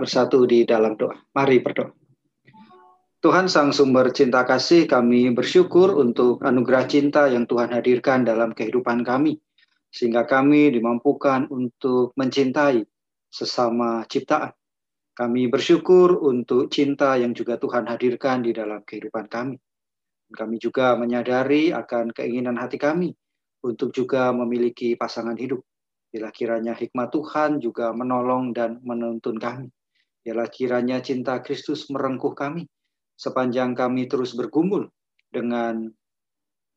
bersatu di dalam doa. Mari berdoa. Tuhan Sang Sumber Cinta Kasih, kami bersyukur untuk anugerah cinta yang Tuhan hadirkan dalam kehidupan kami, sehingga kami dimampukan untuk mencintai sesama ciptaan. Kami bersyukur untuk cinta yang juga Tuhan hadirkan di dalam kehidupan kami. Kami juga menyadari akan keinginan hati kami untuk juga memiliki pasangan hidup. Bila kiranya hikmat Tuhan juga menolong dan menuntun kami. Biarlah kiranya cinta Kristus merengkuh kami sepanjang kami terus bergumul dengan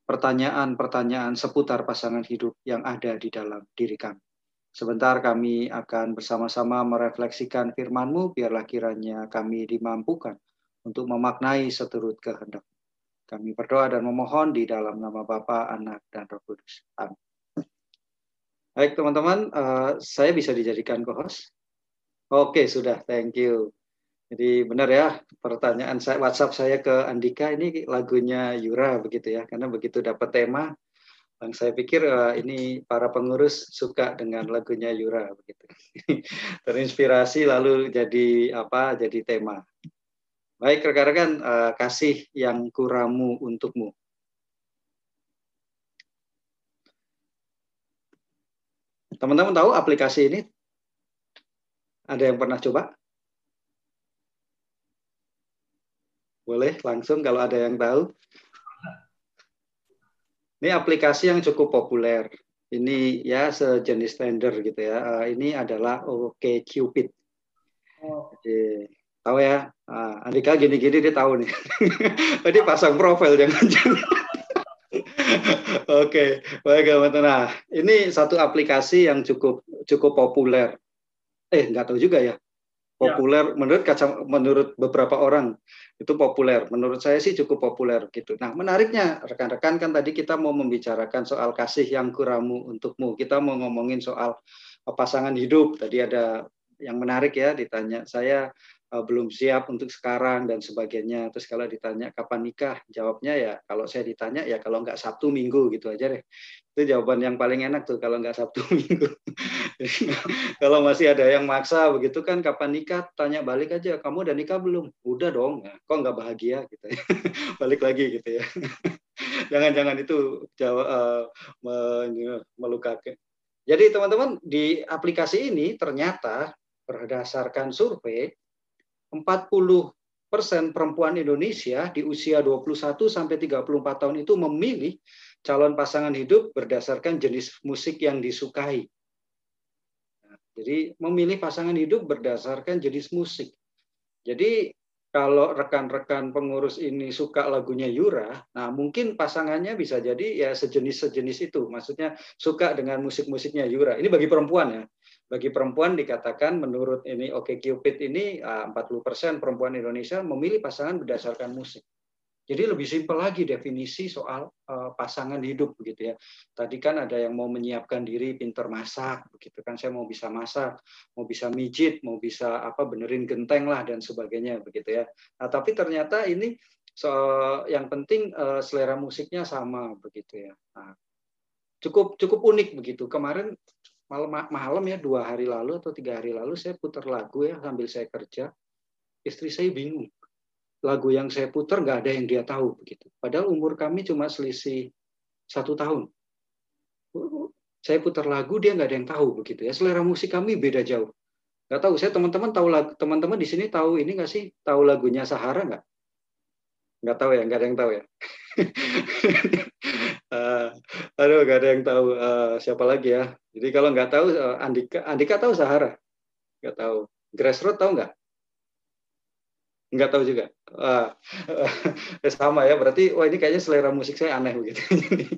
pertanyaan-pertanyaan seputar pasangan hidup yang ada di dalam diri kami. Sebentar kami akan bersama-sama merefleksikan firman-Mu, biarlah kiranya kami dimampukan untuk memaknai seturut kehendak. Kami berdoa dan memohon di dalam nama Bapa, Anak, dan Roh Kudus. Amin. Baik teman-teman, uh, saya bisa dijadikan co-host? Oke, sudah. Thank you. Jadi benar ya, pertanyaan saya WhatsApp saya ke Andika ini lagunya Yura begitu ya, karena begitu dapat tema, dan saya pikir uh, ini para pengurus suka dengan lagunya Yura begitu. Terinspirasi lalu jadi apa? Jadi tema. Baik rekan-rekan, uh, kasih yang kuramu untukmu. Teman-teman tahu aplikasi ini ada yang pernah coba? Boleh langsung kalau ada yang tahu. Ini aplikasi yang cukup populer. Ini ya sejenis tender gitu ya. Eh, ini adalah OK Cupid. Oh. Jadi, tahu ya. Nah, Andika gini-gini dia tahu nih. Tadi pasang profil jangan-jangan. Oke, baik teman-teman. Nah, ini satu aplikasi yang cukup cukup populer eh nggak tahu juga ya, ya. populer ya. menurut kaca menurut beberapa orang itu populer menurut saya sih cukup populer gitu nah menariknya rekan-rekan kan tadi kita mau membicarakan soal kasih yang kuramu untukmu kita mau ngomongin soal pasangan hidup tadi ada yang menarik ya ditanya saya uh, belum siap untuk sekarang dan sebagainya. Terus kalau ditanya kapan nikah, jawabnya ya kalau saya ditanya ya kalau nggak Sabtu Minggu gitu aja deh. Itu jawaban yang paling enak tuh kalau nggak Sabtu Minggu. kalau masih ada yang maksa begitu kan kapan nikah, tanya balik aja, kamu udah nikah belum? Udah dong. Ya, kok nggak bahagia gitu ya. balik lagi gitu ya. Jangan-jangan itu jawab uh, melukakan. Jadi teman-teman di aplikasi ini ternyata berdasarkan survei 40 persen perempuan Indonesia di usia 21 sampai 34 tahun itu memilih calon pasangan hidup berdasarkan jenis musik yang disukai. Jadi memilih pasangan hidup berdasarkan jenis musik. Jadi kalau rekan-rekan pengurus ini suka lagunya Yura, nah mungkin pasangannya bisa jadi ya sejenis-sejenis itu. Maksudnya suka dengan musik-musiknya Yura. Ini bagi perempuan ya bagi perempuan dikatakan menurut ini Oke Cupid ini 40% ah, perempuan Indonesia memilih pasangan berdasarkan musik. Jadi lebih simpel lagi definisi soal uh, pasangan hidup begitu ya. Tadi kan ada yang mau menyiapkan diri pinter masak begitu kan saya mau bisa masak, mau bisa mijit, mau bisa apa benerin genteng lah dan sebagainya begitu ya. Nah, tapi ternyata ini so, yang penting uh, selera musiknya sama begitu ya. Nah, cukup cukup unik begitu. Kemarin malam malam ya dua hari lalu atau tiga hari lalu saya putar lagu ya sambil saya kerja. Istri saya bingung. Lagu yang saya putar nggak ada yang dia tahu begitu. Padahal umur kami cuma selisih satu tahun. Saya putar lagu dia nggak ada yang tahu begitu ya. Selera musik kami beda jauh. Nggak tahu saya teman-teman tahu lagu teman-teman di sini tahu ini nggak sih? Tahu lagunya Sahara nggak? Nggak tahu ya nggak ada yang tahu ya uh, aduh nggak ada yang tahu uh, siapa lagi ya. Jadi kalau nggak tahu uh, Andika Andika tahu Sahara nggak tahu. Grassroot tahu nggak? Nggak tahu juga. Uh, uh, sama ya berarti wah ini kayaknya selera musik saya aneh begitu.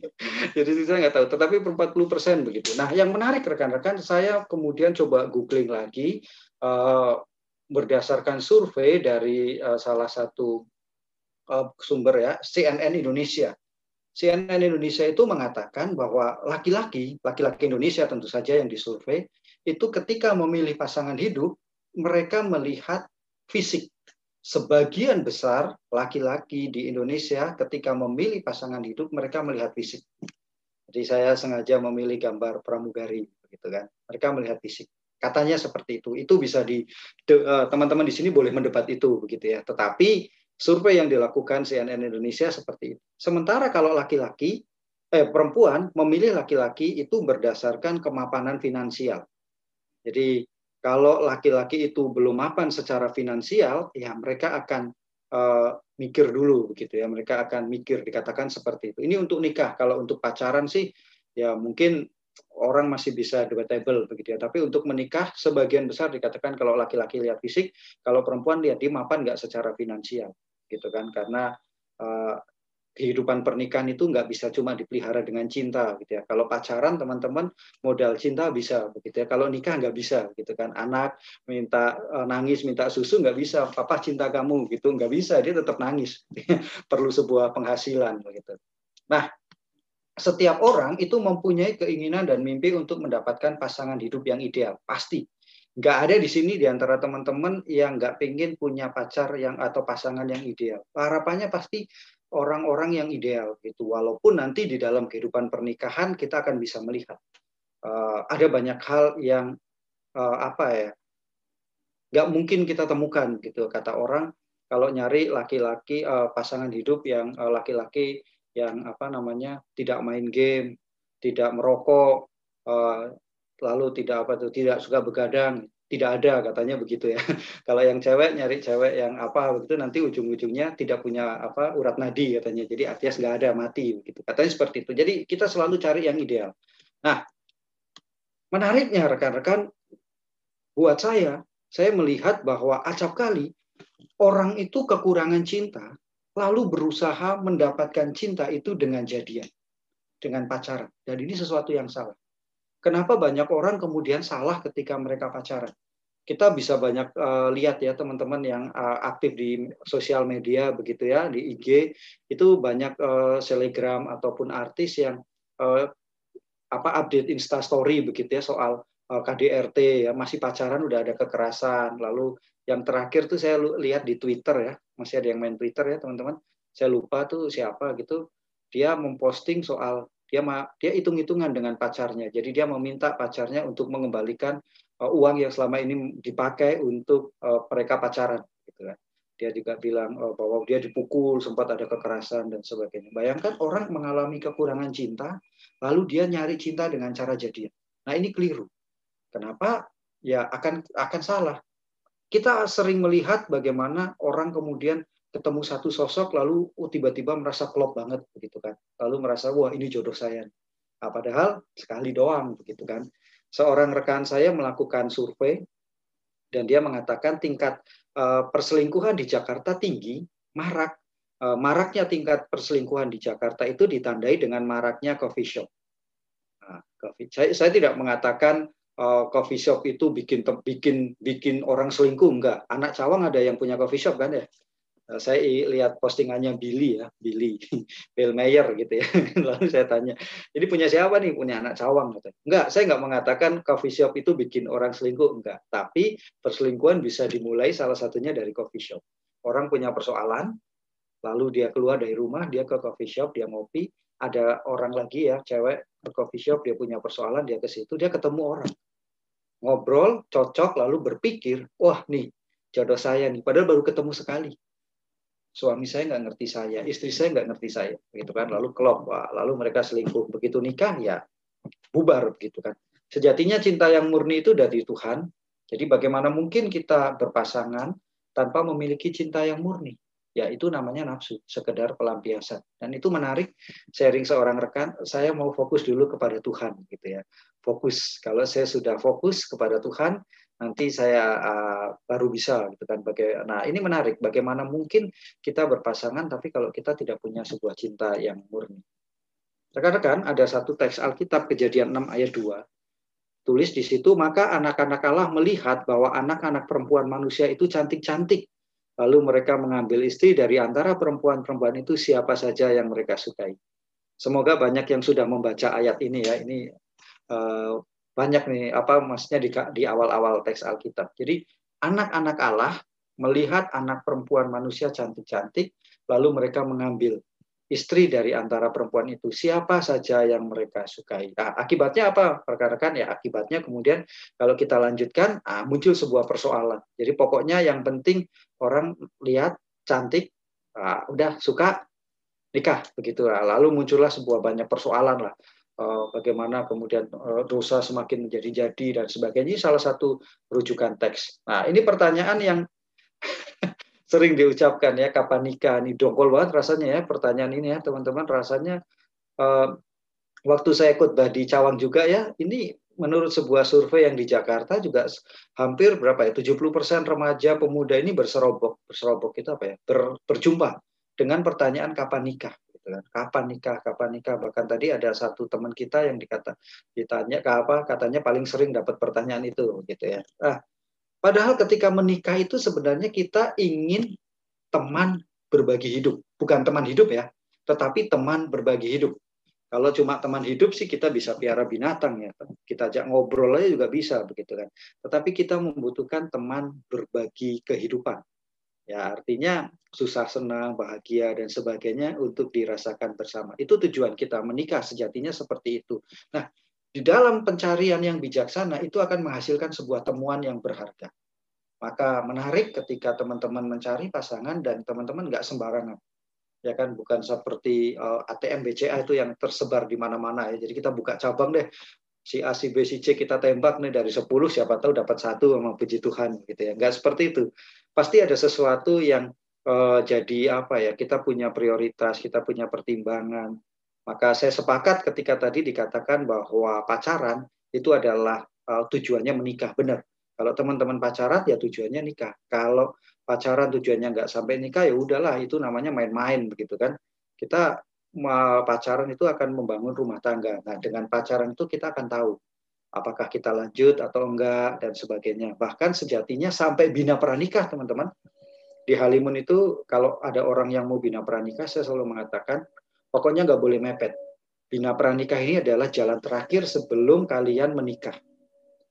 Jadi saya nggak tahu. Tetapi per 40 persen begitu. Nah yang menarik rekan-rekan saya kemudian coba googling lagi uh, berdasarkan survei dari uh, salah satu Eh, sumber ya CNN Indonesia. CNN Indonesia itu mengatakan bahwa laki-laki, laki-laki Indonesia tentu saja yang disurvei, itu ketika memilih pasangan hidup, mereka melihat fisik. Sebagian besar laki-laki di Indonesia ketika memilih pasangan hidup, mereka melihat fisik. Jadi saya sengaja memilih gambar pramugari, begitu kan. Mereka melihat fisik. Katanya seperti itu. Itu bisa di eh, teman-teman di sini boleh mendebat itu begitu ya. Tetapi survei yang dilakukan CNN Indonesia seperti itu. Sementara kalau laki-laki eh perempuan memilih laki-laki itu berdasarkan kemapanan finansial. Jadi kalau laki-laki itu belum mapan secara finansial, ya mereka akan uh, mikir dulu begitu ya. Mereka akan mikir dikatakan seperti itu. Ini untuk nikah. Kalau untuk pacaran sih ya mungkin orang masih bisa debatable begitu ya. Tapi untuk menikah sebagian besar dikatakan kalau laki-laki lihat fisik, kalau perempuan lihat dia mapan nggak secara finansial gitu kan karena uh, kehidupan pernikahan itu nggak bisa cuma dipelihara dengan cinta gitu ya. Kalau pacaran teman-teman modal cinta bisa begitu ya. Kalau nikah nggak bisa gitu kan. Anak minta uh, nangis minta susu nggak bisa. Papa cinta kamu gitu nggak bisa. Dia tetap nangis. Perlu sebuah penghasilan begitu. Nah setiap orang itu mempunyai keinginan dan mimpi untuk mendapatkan pasangan hidup yang ideal, pasti. Nggak ada di sini di antara teman-teman yang nggak pengen punya pacar yang atau pasangan yang ideal. Harapannya pasti orang-orang yang ideal gitu. Walaupun nanti di dalam kehidupan pernikahan kita akan bisa melihat uh, ada banyak hal yang uh, apa ya nggak mungkin kita temukan gitu kata orang kalau nyari laki-laki uh, pasangan hidup yang laki-laki uh, yang apa namanya tidak main game, tidak merokok, uh, lalu tidak apa tuh tidak suka begadang, tidak ada katanya begitu ya. Kalau yang cewek nyari cewek yang apa begitu nanti ujung-ujungnya tidak punya apa urat nadi katanya. Jadi artinya nggak ada mati begitu. Katanya seperti itu. Jadi kita selalu cari yang ideal. Nah, menariknya rekan-rekan buat saya, saya melihat bahwa acap kali orang itu kekurangan cinta lalu berusaha mendapatkan cinta itu dengan jadian, dengan pacaran. Dan ini sesuatu yang salah. Kenapa banyak orang kemudian salah ketika mereka pacaran? Kita bisa banyak uh, lihat ya teman-teman yang uh, aktif di sosial media begitu ya di IG itu banyak uh, selegram ataupun artis yang uh, apa update Insta Story begitu ya soal uh, KDRT ya masih pacaran udah ada kekerasan lalu yang terakhir tuh saya lihat di Twitter ya, masih ada yang main Twitter ya teman-teman. Saya lupa tuh siapa gitu. Dia memposting soal dia dia hitung-hitungan dengan pacarnya. Jadi dia meminta pacarnya untuk mengembalikan uh, uang yang selama ini dipakai untuk uh, mereka pacaran gitu kan. Dia juga bilang uh, bahwa dia dipukul, sempat ada kekerasan dan sebagainya. Bayangkan orang mengalami kekurangan cinta, lalu dia nyari cinta dengan cara jadian. Nah, ini keliru. Kenapa? Ya akan akan salah kita sering melihat bagaimana orang kemudian ketemu satu sosok lalu oh, tiba-tiba merasa klop banget begitu kan. Lalu merasa wah ini jodoh saya. Nah, padahal sekali doang begitu kan. Seorang rekan saya melakukan survei dan dia mengatakan tingkat uh, perselingkuhan di Jakarta tinggi, marak. Uh, maraknya tingkat perselingkuhan di Jakarta itu ditandai dengan maraknya coffee shop. Nah. Saya, saya tidak mengatakan uh, coffee shop itu bikin bikin bikin orang selingkuh enggak anak cawang ada yang punya coffee shop kan ya saya lihat postingannya Billy ya Billy Bill Mayer gitu ya. Lalu saya tanya jadi punya siapa nih? Punya anak cawang gitu. enggak saya enggak mengatakan coffee shop itu bikin orang selingkuh enggak. Tapi perselingkuhan bisa dimulai salah satunya dari coffee shop. Orang punya persoalan lalu dia keluar dari rumah dia ke coffee shop dia ngopi. Ada orang lagi ya cewek ke coffee shop dia punya persoalan dia ke situ dia ketemu orang. Ngobrol, cocok, lalu berpikir, wah nih jodoh saya nih, padahal baru ketemu sekali. Suami saya nggak ngerti saya, istri saya nggak ngerti saya, gitu kan. Lalu wah, lalu mereka selingkuh. Begitu nikah ya bubar, begitu kan. Sejatinya cinta yang murni itu dari Tuhan. Jadi bagaimana mungkin kita berpasangan tanpa memiliki cinta yang murni? ya itu namanya nafsu, sekedar pelampiasan. Dan itu menarik sharing seorang rekan, saya mau fokus dulu kepada Tuhan gitu ya. Fokus. Kalau saya sudah fokus kepada Tuhan, nanti saya uh, baru bisa gitu kan. Baga nah, ini menarik bagaimana mungkin kita berpasangan tapi kalau kita tidak punya sebuah cinta yang murni. Rekan-rekan, ada satu teks Alkitab Kejadian 6 ayat 2. Tulis di situ, maka anak-anak Allah melihat bahwa anak-anak perempuan manusia itu cantik-cantik Lalu mereka mengambil istri dari antara perempuan-perempuan itu siapa saja yang mereka sukai. Semoga banyak yang sudah membaca ayat ini ya. Ini uh, banyak nih apa maksudnya di, di awal-awal teks Alkitab. Jadi anak-anak Allah melihat anak perempuan manusia cantik-cantik, lalu mereka mengambil istri dari antara perempuan itu siapa saja yang mereka sukai. Nah, akibatnya apa? Rekan-rekan ya akibatnya kemudian kalau kita lanjutkan ah, muncul sebuah persoalan. Jadi pokoknya yang penting orang lihat cantik, ah, udah suka nikah begitu. Lalu muncullah sebuah banyak persoalan lah. Eh, bagaimana kemudian eh, dosa semakin menjadi-jadi dan sebagainya. Ini salah satu rujukan teks. Nah, ini pertanyaan yang sering diucapkan ya kapan nikah ini dongkol banget rasanya ya pertanyaan ini ya teman-teman rasanya uh, waktu saya khotbah di Cawang juga ya ini menurut sebuah survei yang di Jakarta juga hampir berapa ya 70% remaja pemuda ini berserobok berserobok itu apa ya Ber, berjumpa dengan pertanyaan kapan nikah gitu kan kapan nikah kapan nikah bahkan tadi ada satu teman kita yang dikata ditanya ke apa katanya paling sering dapat pertanyaan itu gitu ya ah Padahal ketika menikah itu sebenarnya kita ingin teman berbagi hidup, bukan teman hidup ya, tetapi teman berbagi hidup. Kalau cuma teman hidup sih kita bisa piara binatang ya, kita ajak ngobrol aja juga bisa begitu kan. Tetapi kita membutuhkan teman berbagi kehidupan. Ya artinya susah senang, bahagia dan sebagainya untuk dirasakan bersama. Itu tujuan kita menikah sejatinya seperti itu. Nah, di dalam pencarian yang bijaksana itu akan menghasilkan sebuah temuan yang berharga. Maka menarik ketika teman-teman mencari pasangan dan teman-teman nggak sembarangan. Ya kan, bukan seperti eh, ATM BCA itu yang tersebar di mana-mana ya. Jadi kita buka cabang deh, si A, si B, si C kita tembak nih dari 10 siapa tahu dapat satu sama puji Tuhan gitu ya. Nggak seperti itu. Pasti ada sesuatu yang uh, jadi apa ya, kita punya prioritas, kita punya pertimbangan, maka saya sepakat ketika tadi dikatakan bahwa pacaran itu adalah uh, tujuannya menikah, benar. Kalau teman-teman pacaran ya tujuannya nikah. Kalau pacaran tujuannya nggak sampai nikah ya udahlah itu namanya main-main begitu kan. Kita pacaran itu akan membangun rumah tangga. Nah dengan pacaran itu kita akan tahu apakah kita lanjut atau enggak dan sebagainya. Bahkan sejatinya sampai bina pranikah teman-teman. Di Halimun itu kalau ada orang yang mau bina pranikah saya selalu mengatakan Pokoknya nggak boleh mepet. Bina pranikah ini adalah jalan terakhir sebelum kalian menikah.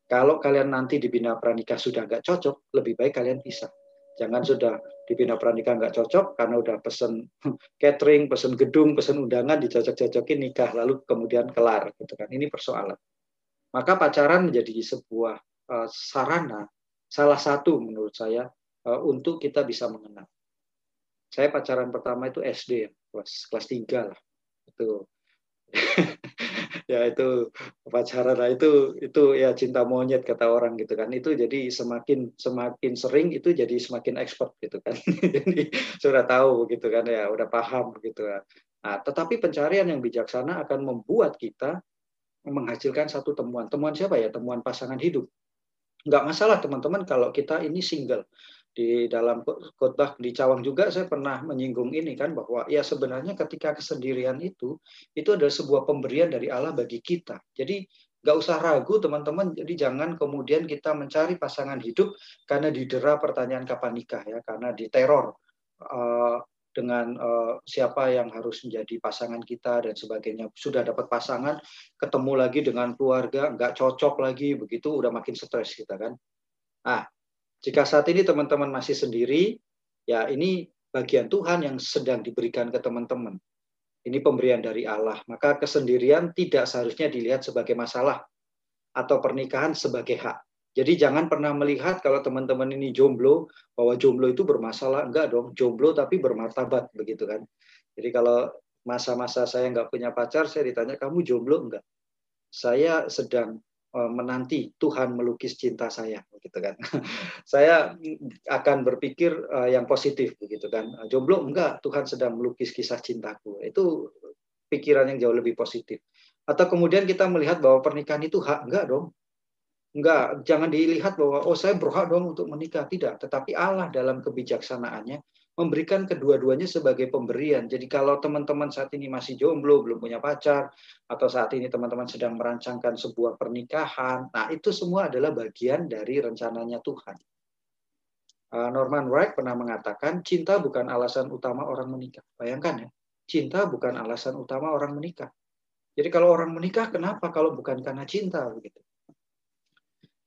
Kalau kalian nanti di bina pranikah sudah nggak cocok, lebih baik kalian pisah. Jangan sudah di bina pranikah nggak cocok karena udah pesen catering, pesen gedung, pesen undangan, dicocok-cocokin nikah, lalu kemudian kelar. Gitu kan. Ini persoalan. Maka pacaran menjadi sebuah uh, sarana, salah satu menurut saya, uh, untuk kita bisa mengenal. Saya pacaran pertama itu SD, kelas kelas tiga lah. Itu. Ya itu pacaran lah. Itu itu ya cinta monyet kata orang gitu kan. Itu jadi semakin semakin sering itu jadi semakin expert gitu kan. Jadi sudah tahu gitu kan ya udah paham gitu kan. Nah tetapi pencarian yang bijaksana akan membuat kita menghasilkan satu temuan. Temuan siapa ya? Temuan pasangan hidup. Nggak masalah teman-teman kalau kita ini single. Di dalam khotbah di Cawang juga saya pernah menyinggung ini kan bahwa ya sebenarnya ketika kesendirian itu itu adalah sebuah pemberian dari Allah bagi kita. Jadi nggak usah ragu teman-teman. Jadi jangan kemudian kita mencari pasangan hidup karena didera pertanyaan kapan nikah ya, karena diteror. Uh, dengan uh, siapa yang harus menjadi pasangan kita dan sebagainya. Sudah dapat pasangan, ketemu lagi dengan keluarga, nggak cocok lagi, begitu udah makin stres kita kan. Nah, jika saat ini teman-teman masih sendiri, ya ini bagian Tuhan yang sedang diberikan ke teman-teman. Ini pemberian dari Allah. Maka kesendirian tidak seharusnya dilihat sebagai masalah atau pernikahan sebagai hak. Jadi jangan pernah melihat kalau teman-teman ini jomblo bahwa jomblo itu bermasalah. Enggak dong, jomblo tapi bermartabat begitu kan. Jadi kalau masa-masa saya nggak punya pacar, saya ditanya kamu jomblo enggak? Saya sedang Eh, menanti Tuhan melukis cinta saya gitu kan saya akan berpikir eh, yang positif begitu kan jomblo enggak Tuhan sedang melukis kisah cintaku itu pikiran yang jauh lebih positif atau kemudian kita melihat bahwa pernikahan itu hak enggak dong enggak jangan dilihat bahwa oh saya berhak dong untuk menikah tidak tetapi Allah dalam kebijaksanaannya memberikan kedua-duanya sebagai pemberian. Jadi kalau teman-teman saat ini masih jomblo, belum punya pacar, atau saat ini teman-teman sedang merancangkan sebuah pernikahan, nah itu semua adalah bagian dari rencananya Tuhan. Uh, Norman Wright pernah mengatakan, cinta bukan alasan utama orang menikah. Bayangkan ya, cinta bukan alasan utama orang menikah. Jadi kalau orang menikah, kenapa kalau bukan karena cinta? Begitu.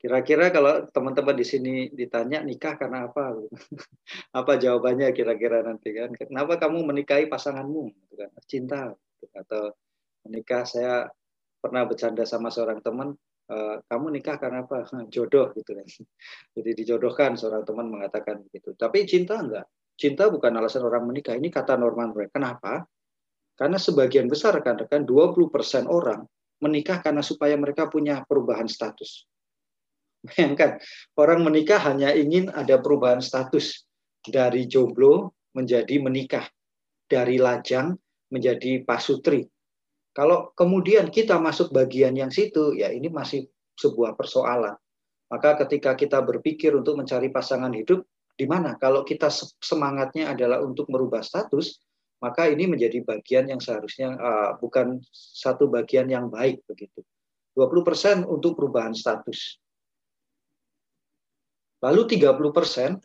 Kira-kira kalau teman-teman di sini ditanya nikah karena apa? apa jawabannya kira-kira nanti kan? Kenapa kamu menikahi pasanganmu? Gitu kan? Cinta gitu. atau menikah saya pernah bercanda sama seorang teman, e, kamu nikah karena apa? Jodoh gitu kan. Jadi dijodohkan seorang teman mengatakan begitu. Tapi cinta enggak. Cinta bukan alasan orang menikah. Ini kata Norman Brown. Kenapa? Karena sebagian besar rekan-rekan 20% orang menikah karena supaya mereka punya perubahan status Bayangkan, orang menikah hanya ingin ada perubahan status dari jomblo menjadi menikah, dari lajang menjadi pasutri. Kalau kemudian kita masuk bagian yang situ, ya ini masih sebuah persoalan. Maka ketika kita berpikir untuk mencari pasangan hidup, di mana? Kalau kita semangatnya adalah untuk merubah status, maka ini menjadi bagian yang seharusnya uh, bukan satu bagian yang baik begitu. 20% untuk perubahan status. Lalu 30 persen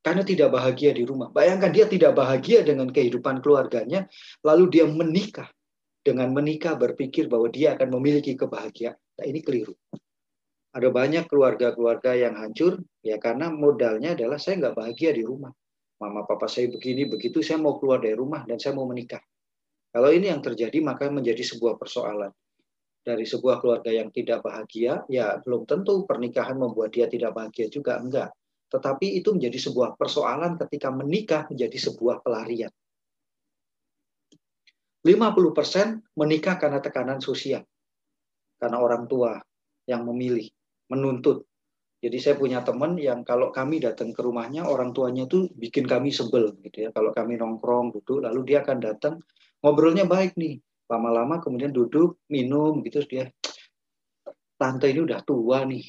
karena tidak bahagia di rumah. Bayangkan dia tidak bahagia dengan kehidupan keluarganya, lalu dia menikah. Dengan menikah berpikir bahwa dia akan memiliki kebahagiaan. Nah, ini keliru. Ada banyak keluarga-keluarga yang hancur ya karena modalnya adalah saya nggak bahagia di rumah. Mama papa saya begini begitu, saya mau keluar dari rumah dan saya mau menikah. Kalau ini yang terjadi maka menjadi sebuah persoalan dari sebuah keluarga yang tidak bahagia, ya belum tentu pernikahan membuat dia tidak bahagia juga, enggak. Tetapi itu menjadi sebuah persoalan ketika menikah menjadi sebuah pelarian. 50% menikah karena tekanan sosial. Karena orang tua yang memilih, menuntut. Jadi saya punya teman yang kalau kami datang ke rumahnya, orang tuanya tuh bikin kami sebel gitu ya. Kalau kami nongkrong duduk, lalu dia akan datang ngobrolnya baik nih lama-lama kemudian duduk minum gitu dia tante ini udah tua nih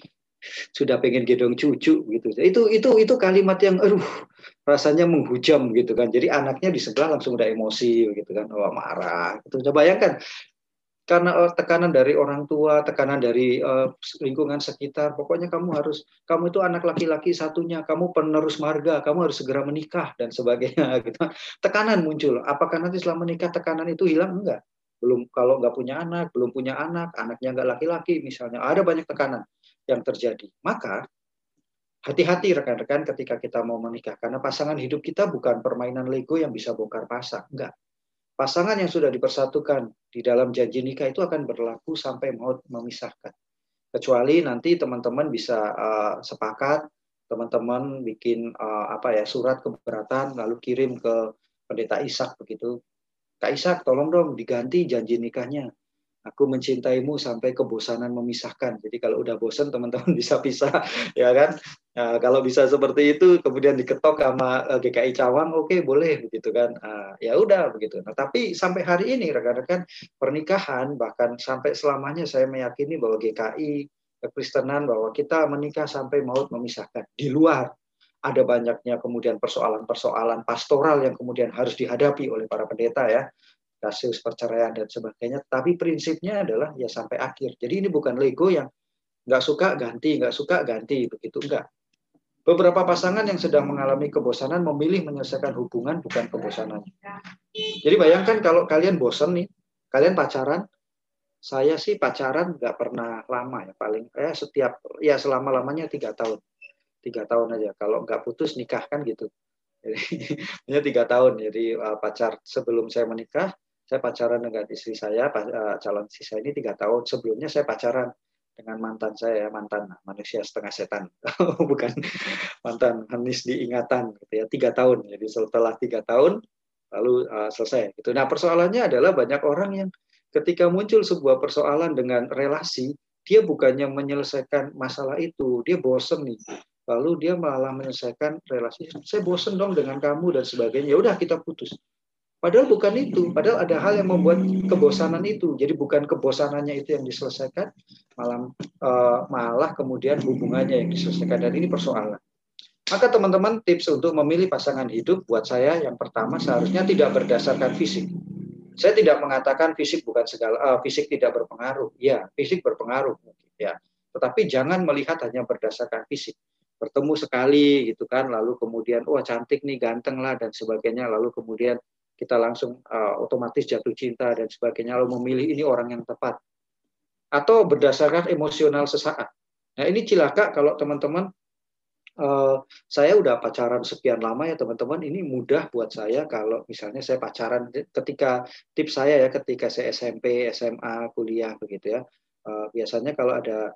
sudah pengen gendong cucu gitu itu itu itu kalimat yang aduh rasanya menghujam gitu kan jadi anaknya di sebelah langsung udah emosi gitu kan oh marah itu coba bayangkan karena uh, tekanan dari orang tua, tekanan dari uh, lingkungan sekitar, pokoknya kamu harus, kamu itu anak laki-laki satunya, kamu penerus marga, kamu harus segera menikah dan sebagainya. Gitu. Tekanan muncul. Apakah nanti setelah menikah tekanan itu hilang? Enggak belum kalau nggak punya anak, belum punya anak, anaknya nggak laki-laki misalnya, ada banyak tekanan yang terjadi. Maka hati-hati rekan-rekan ketika kita mau menikah, karena pasangan hidup kita bukan permainan Lego yang bisa bongkar pasang, enggak. Pasangan yang sudah dipersatukan di dalam janji nikah itu akan berlaku sampai mau memisahkan. Kecuali nanti teman-teman bisa uh, sepakat, teman-teman bikin uh, apa ya surat keberatan lalu kirim ke pendeta Ishak begitu Kak Ishak, tolong dong diganti janji nikahnya. Aku mencintaimu sampai kebosanan memisahkan. Jadi kalau udah bosan teman-teman bisa pisah, ya kan? Nah, kalau bisa seperti itu, kemudian diketok sama eh, GKI Cawang, oke okay, boleh begitu kan? Nah, ya udah begitu. Nah, tapi sampai hari ini rekan-rekan pernikahan bahkan sampai selamanya saya meyakini bahwa GKI Kekristenan bahwa kita menikah sampai maut memisahkan di luar ada banyaknya kemudian persoalan-persoalan pastoral yang kemudian harus dihadapi oleh para pendeta ya. Kasus perceraian dan sebagainya. Tapi prinsipnya adalah ya sampai akhir. Jadi ini bukan lego yang nggak suka ganti nggak suka ganti begitu enggak. Beberapa pasangan yang sedang mengalami kebosanan memilih menyelesaikan hubungan bukan kebosanan jadi bayangkan kalau kalian bosan nih kalian pacaran saya sih pacaran nggak pernah lama ya paling kayak setiap ya selama lamanya tiga tahun tiga tahun aja. Kalau nggak putus nikah kan gitu. Jadi tiga tahun. Jadi uh, pacar sebelum saya menikah saya pacaran dengan istri saya uh, calon istri saya ini tiga tahun. Sebelumnya saya pacaran dengan mantan saya mantan manusia setengah setan. Bukan mantan manis diingatan gitu ya. Tiga tahun. Jadi setelah tiga tahun lalu uh, selesai gitu. Nah persoalannya adalah banyak orang yang ketika muncul sebuah persoalan dengan relasi dia bukannya menyelesaikan masalah itu. Dia bosen nih lalu dia malah menyelesaikan relasi saya bosen dong dengan kamu dan sebagainya. Ya udah kita putus. Padahal bukan itu. Padahal ada hal yang membuat kebosanan itu. Jadi bukan kebosanannya itu yang diselesaikan malah uh, malah kemudian hubungannya yang diselesaikan. Dan ini persoalan. Maka teman-teman tips untuk memilih pasangan hidup buat saya yang pertama seharusnya tidak berdasarkan fisik. Saya tidak mengatakan fisik bukan segala uh, fisik tidak berpengaruh. Ya fisik berpengaruh ya. Tetapi jangan melihat hanya berdasarkan fisik bertemu sekali gitu kan lalu kemudian wah cantik nih ganteng lah dan sebagainya. Lalu kemudian kita langsung uh, otomatis jatuh cinta dan sebagainya. Lalu memilih ini orang yang tepat. Atau berdasarkan emosional sesaat. Nah ini cilaka kalau teman-teman uh, saya udah pacaran sekian lama ya teman-teman. Ini mudah buat saya kalau misalnya saya pacaran ketika tips saya ya ketika saya SMP SMA kuliah begitu ya. Uh, biasanya kalau ada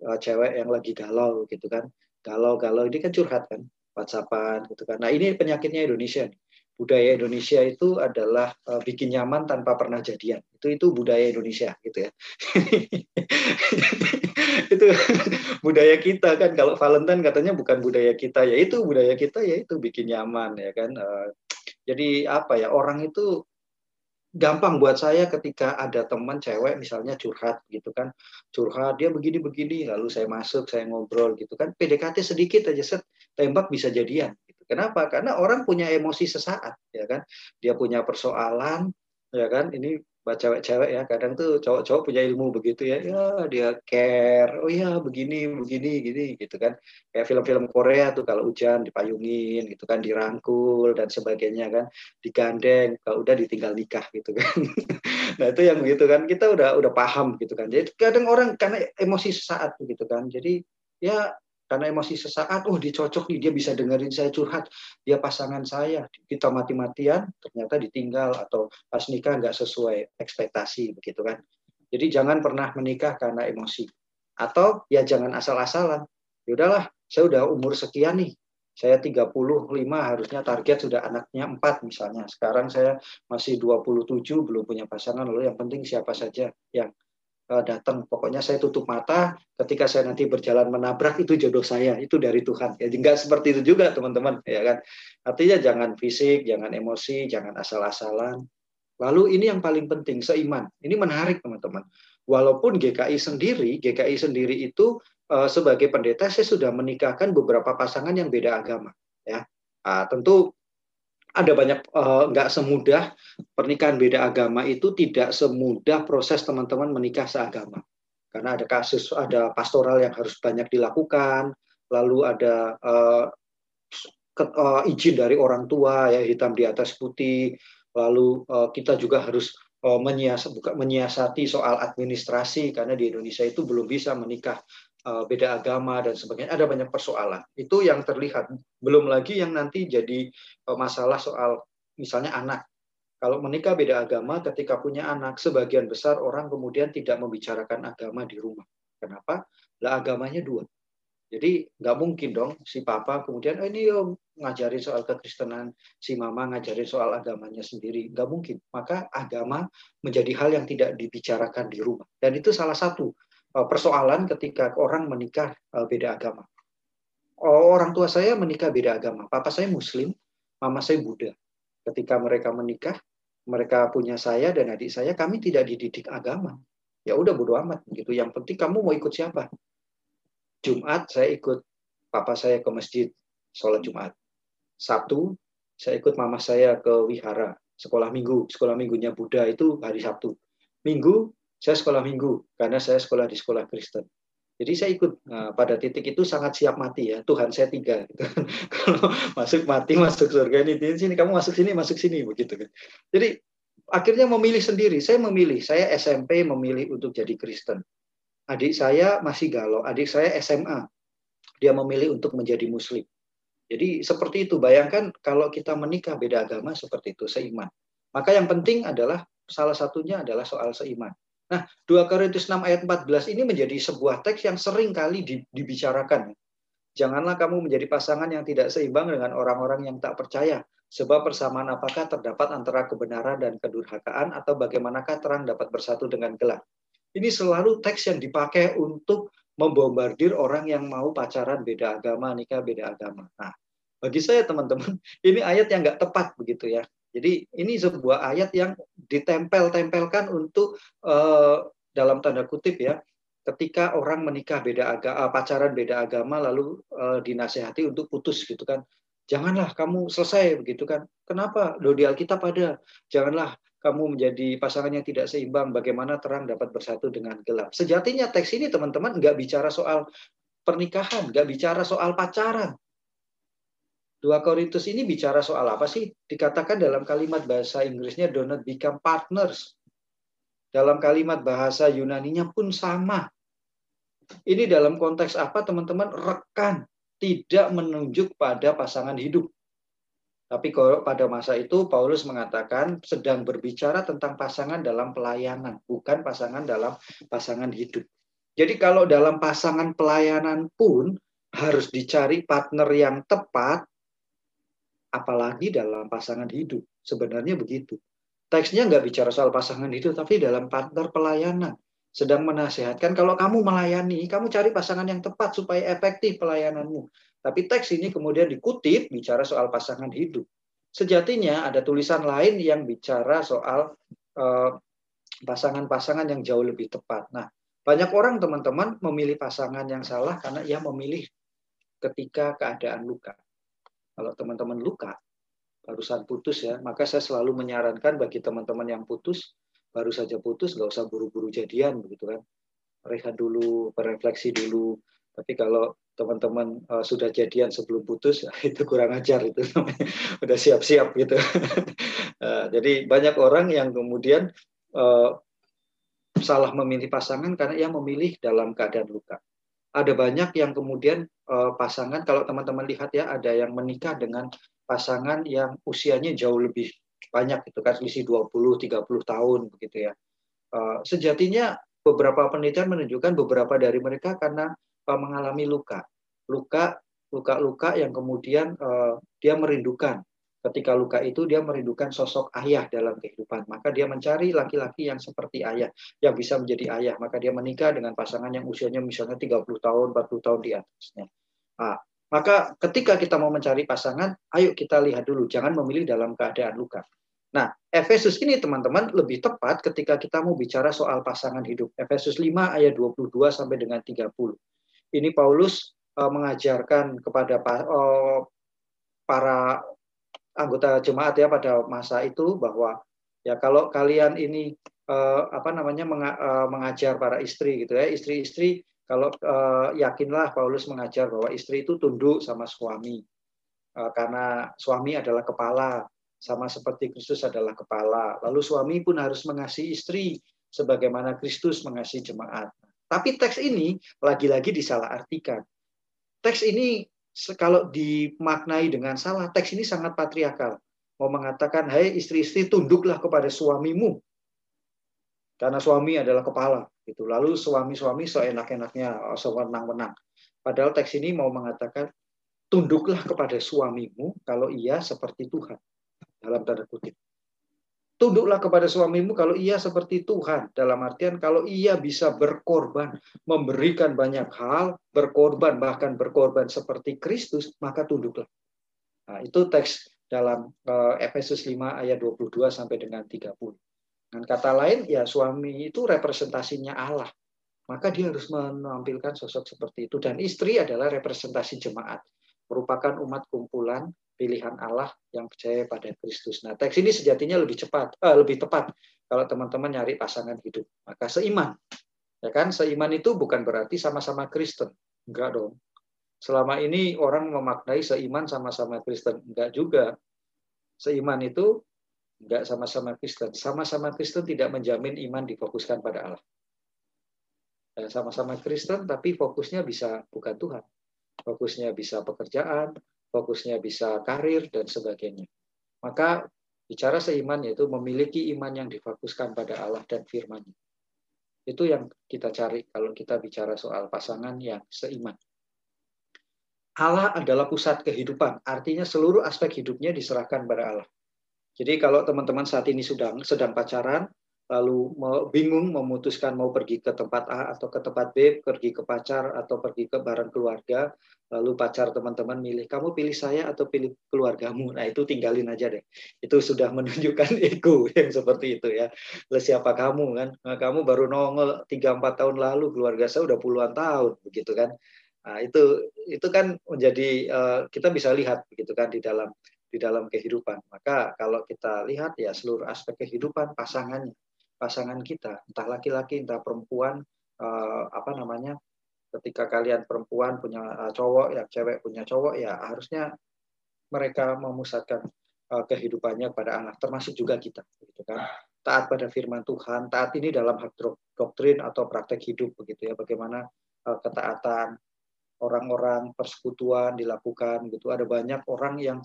cewek yang lagi galau gitu kan galau-galau ini kan curhat kan WhatsAppan gitu kan nah ini penyakitnya Indonesia budaya Indonesia itu adalah uh, bikin nyaman tanpa pernah jadian. Itu itu budaya Indonesia gitu ya. itu budaya kita kan kalau Valentine katanya bukan budaya kita ya itu budaya kita ya itu bikin nyaman ya kan. Uh, jadi apa ya orang itu gampang buat saya ketika ada teman cewek misalnya curhat gitu kan curhat dia begini begini lalu saya masuk saya ngobrol gitu kan PDKT sedikit aja set tembak bisa jadian Kenapa? Karena orang punya emosi sesaat, ya kan? Dia punya persoalan, ya kan? Ini cewek-cewek ya, kadang tuh cowok-cowok punya ilmu begitu ya, ya dia care, oh ya begini, begini, gini, gitu kan? Kayak film-film Korea tuh kalau hujan dipayungin, gitu kan, dirangkul dan sebagainya kan, digandeng, kalau udah ditinggal nikah gitu kan. nah itu yang begitu kan, kita udah udah paham gitu kan. Jadi kadang orang karena emosi sesaat gitu kan, jadi ya karena emosi sesaat, oh dia cocok nih, dia bisa dengerin saya curhat, dia pasangan saya, kita mati-matian, ternyata ditinggal atau pas nikah nggak sesuai ekspektasi begitu kan. Jadi jangan pernah menikah karena emosi. Atau ya jangan asal-asalan. Ya udahlah, saya udah umur sekian nih, saya 35 harusnya target sudah anaknya 4 misalnya. Sekarang saya masih 27 belum punya pasangan lalu yang penting siapa saja yang datang. Pokoknya saya tutup mata ketika saya nanti berjalan menabrak itu jodoh saya, itu dari Tuhan. Ya enggak seperti itu juga teman-teman, ya kan. Artinya jangan fisik, jangan emosi, jangan asal-asalan. Lalu ini yang paling penting seiman. Ini menarik teman-teman. Walaupun GKI sendiri, GKI sendiri itu uh, sebagai pendeta saya sudah menikahkan beberapa pasangan yang beda agama, ya. Uh, tentu ada banyak uh, nggak semudah pernikahan beda agama itu tidak semudah proses teman-teman menikah seagama. Karena ada kasus ada pastoral yang harus banyak dilakukan lalu ada uh, ke, uh, izin dari orang tua ya hitam di atas putih lalu uh, kita juga harus uh, menyiasati soal administrasi karena di Indonesia itu belum bisa menikah uh, beda agama dan sebagainya ada banyak persoalan. Itu yang terlihat. Belum lagi yang nanti jadi uh, masalah soal misalnya anak. Kalau menikah beda agama ketika punya anak sebagian besar orang kemudian tidak membicarakan agama di rumah. Kenapa? Lah agamanya dua. Jadi nggak mungkin dong si papa kemudian oh ini om ngajarin soal kekristenan, si mama ngajarin soal agamanya sendiri. Nggak mungkin. Maka agama menjadi hal yang tidak dibicarakan di rumah. Dan itu salah satu persoalan ketika orang menikah uh, beda agama. Oh, orang tua saya menikah beda agama. Papa saya Muslim, mama saya Buddha. Ketika mereka menikah, mereka punya saya dan adik saya, kami tidak dididik agama. Ya udah bodo amat gitu. Yang penting kamu mau ikut siapa? Jumat saya ikut papa saya ke masjid sholat Jumat. Sabtu saya ikut mama saya ke wihara sekolah minggu. Sekolah minggunya Buddha itu hari Sabtu. Minggu saya sekolah minggu karena saya sekolah di sekolah Kristen. Jadi saya ikut nah, pada titik itu sangat siap mati ya. Tuhan saya tiga. Gitu. Masuk mati masuk surga ini di sini kamu masuk sini masuk sini begitu kan. Jadi akhirnya memilih sendiri. Saya memilih. Saya SMP memilih untuk jadi Kristen. Adik saya masih galau. Adik saya SMA. Dia memilih untuk menjadi Muslim. Jadi seperti itu. Bayangkan kalau kita menikah beda agama seperti itu seiman. Maka yang penting adalah salah satunya adalah soal seiman. Nah, 2 Korintus 6 ayat 14 ini menjadi sebuah teks yang sering kali dibicarakan. Janganlah kamu menjadi pasangan yang tidak seimbang dengan orang-orang yang tak percaya. Sebab persamaan apakah terdapat antara kebenaran dan kedurhakaan atau bagaimanakah terang dapat bersatu dengan gelap. Ini selalu teks yang dipakai untuk membombardir orang yang mau pacaran beda agama, nikah beda agama. Nah, bagi saya teman-teman, ini ayat yang nggak tepat begitu ya. Jadi ini sebuah ayat yang ditempel-tempelkan untuk uh, dalam tanda kutip ya, ketika orang menikah beda agama, eh, pacaran beda agama lalu uh, dinasehati untuk putus gitu kan. Janganlah kamu selesai begitu kan. Kenapa? Do di Alkitab ada. Janganlah kamu menjadi pasangan yang tidak seimbang. Bagaimana terang dapat bersatu dengan gelap. Sejatinya teks ini teman-teman nggak bicara soal pernikahan, nggak bicara soal pacaran. 2 Korintus ini bicara soal apa sih? Dikatakan dalam kalimat bahasa Inggrisnya do not become partners. Dalam kalimat bahasa Yunaninya pun sama. Ini dalam konteks apa teman-teman? Rekan tidak menunjuk pada pasangan hidup. Tapi pada masa itu Paulus mengatakan sedang berbicara tentang pasangan dalam pelayanan, bukan pasangan dalam pasangan hidup. Jadi kalau dalam pasangan pelayanan pun harus dicari partner yang tepat, apalagi dalam pasangan hidup. Sebenarnya begitu. Teksnya nggak bicara soal pasangan hidup, tapi dalam partner pelayanan. Sedang menasehatkan, kalau kamu melayani, kamu cari pasangan yang tepat supaya efektif pelayananmu. Tapi teks ini kemudian dikutip bicara soal pasangan hidup. Sejatinya ada tulisan lain yang bicara soal eh, pasangan-pasangan yang jauh lebih tepat. Nah, banyak orang teman-teman memilih pasangan yang salah karena ia memilih ketika keadaan luka. Kalau teman-teman luka, barusan putus ya, maka saya selalu menyarankan bagi teman-teman yang putus, baru saja putus, nggak usah buru-buru jadian, begitu kan. Rehat dulu, berefleksi dulu. Tapi kalau teman-teman uh, sudah jadian sebelum putus itu kurang ajar itu udah siap-siap gitu uh, jadi banyak orang yang kemudian uh, salah memilih pasangan karena ia memilih dalam keadaan luka ada banyak yang kemudian uh, pasangan kalau teman-teman lihat ya ada yang menikah dengan pasangan yang usianya jauh lebih banyak itu kan selisih 20 30 tahun begitu ya uh, sejatinya beberapa penelitian menunjukkan beberapa dari mereka karena mengalami luka. Luka luka-luka yang kemudian uh, dia merindukan. Ketika luka itu dia merindukan sosok ayah dalam kehidupan. Maka dia mencari laki-laki yang seperti ayah, yang bisa menjadi ayah. Maka dia menikah dengan pasangan yang usianya misalnya 30 tahun, 40 tahun di atasnya. Nah, maka ketika kita mau mencari pasangan, ayo kita lihat dulu, jangan memilih dalam keadaan luka. Nah, Efesus ini teman-teman lebih tepat ketika kita mau bicara soal pasangan hidup. Efesus 5 ayat 22 sampai dengan 30 ini Paulus uh, mengajarkan kepada uh, para anggota jemaat ya pada masa itu bahwa ya kalau kalian ini uh, apa namanya mengajar para istri gitu ya istri-istri kalau uh, yakinlah Paulus mengajar bahwa istri itu tunduk sama suami uh, karena suami adalah kepala sama seperti Kristus adalah kepala lalu suami pun harus mengasihi istri sebagaimana Kristus mengasihi jemaat tapi teks ini lagi-lagi disalahartikan. Teks ini kalau dimaknai dengan salah, teks ini sangat patriarkal. Mau mengatakan, hai istri-istri tunduklah kepada suamimu. Karena suami adalah kepala. Gitu. Lalu suami-suami seenak-enaknya, sewenang-wenang. Padahal teks ini mau mengatakan, tunduklah kepada suamimu kalau ia seperti Tuhan. Dalam tanda kutip. Tunduklah kepada suamimu kalau ia seperti Tuhan. Dalam artian kalau ia bisa berkorban, memberikan banyak hal, berkorban, bahkan berkorban seperti Kristus, maka tunduklah. Nah, itu teks dalam uh, Efesus 5 ayat 22 sampai dengan 30. Dengan kata lain, ya suami itu representasinya Allah. Maka dia harus menampilkan sosok seperti itu. Dan istri adalah representasi jemaat. Merupakan umat kumpulan pilihan Allah yang percaya pada Kristus. Nah, teks ini sejatinya lebih cepat, eh, lebih tepat kalau teman-teman nyari pasangan hidup. Maka seiman, ya kan? Seiman itu bukan berarti sama-sama Kristen, enggak dong. Selama ini orang memaknai seiman sama-sama Kristen, enggak juga. Seiman itu enggak sama-sama Kristen. Sama-sama Kristen tidak menjamin iman difokuskan pada Allah. Ya, sama-sama Kristen, tapi fokusnya bisa bukan Tuhan. Fokusnya bisa pekerjaan, fokusnya bisa karir dan sebagainya. Maka bicara seiman yaitu memiliki iman yang difokuskan pada Allah dan firman Itu yang kita cari kalau kita bicara soal pasangan yang seiman. Allah adalah pusat kehidupan, artinya seluruh aspek hidupnya diserahkan pada Allah. Jadi kalau teman-teman saat ini sedang sedang pacaran, lalu bingung memutuskan mau pergi ke tempat A atau ke tempat B, pergi ke pacar atau pergi ke bareng keluarga, lalu pacar teman-teman milih, kamu pilih saya atau pilih keluargamu. Nah itu tinggalin aja deh. Itu sudah menunjukkan ego yang seperti itu ya. Lalu siapa kamu kan? Nah, kamu baru nongol 3-4 tahun lalu, keluarga saya udah puluhan tahun, begitu kan. Nah, itu itu kan menjadi uh, kita bisa lihat begitu kan di dalam di dalam kehidupan. Maka kalau kita lihat ya seluruh aspek kehidupan pasangannya pasangan kita, entah laki-laki, entah perempuan, uh, apa namanya, ketika kalian perempuan punya uh, cowok, ya cewek punya cowok, ya harusnya mereka memusatkan uh, kehidupannya pada anak, termasuk juga kita, gitu kan. Taat pada firman Tuhan, taat ini dalam hak doktrin atau praktek hidup, begitu ya. Bagaimana uh, ketaatan orang-orang persekutuan dilakukan gitu. Ada banyak orang yang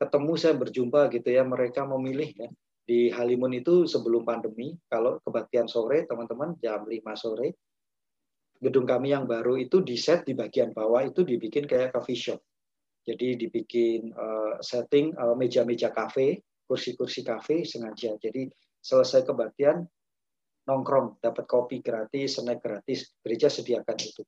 ketemu saya berjumpa gitu ya mereka memilih ya di Halimun itu sebelum pandemi kalau kebaktian sore teman-teman jam 5 sore gedung kami yang baru itu di set di bagian bawah itu dibikin kayak coffee shop. Jadi dibikin uh, setting uh, meja-meja kafe kursi-kursi kafe sengaja. Jadi selesai kebaktian nongkrong dapat kopi gratis snack gratis gereja sediakan itu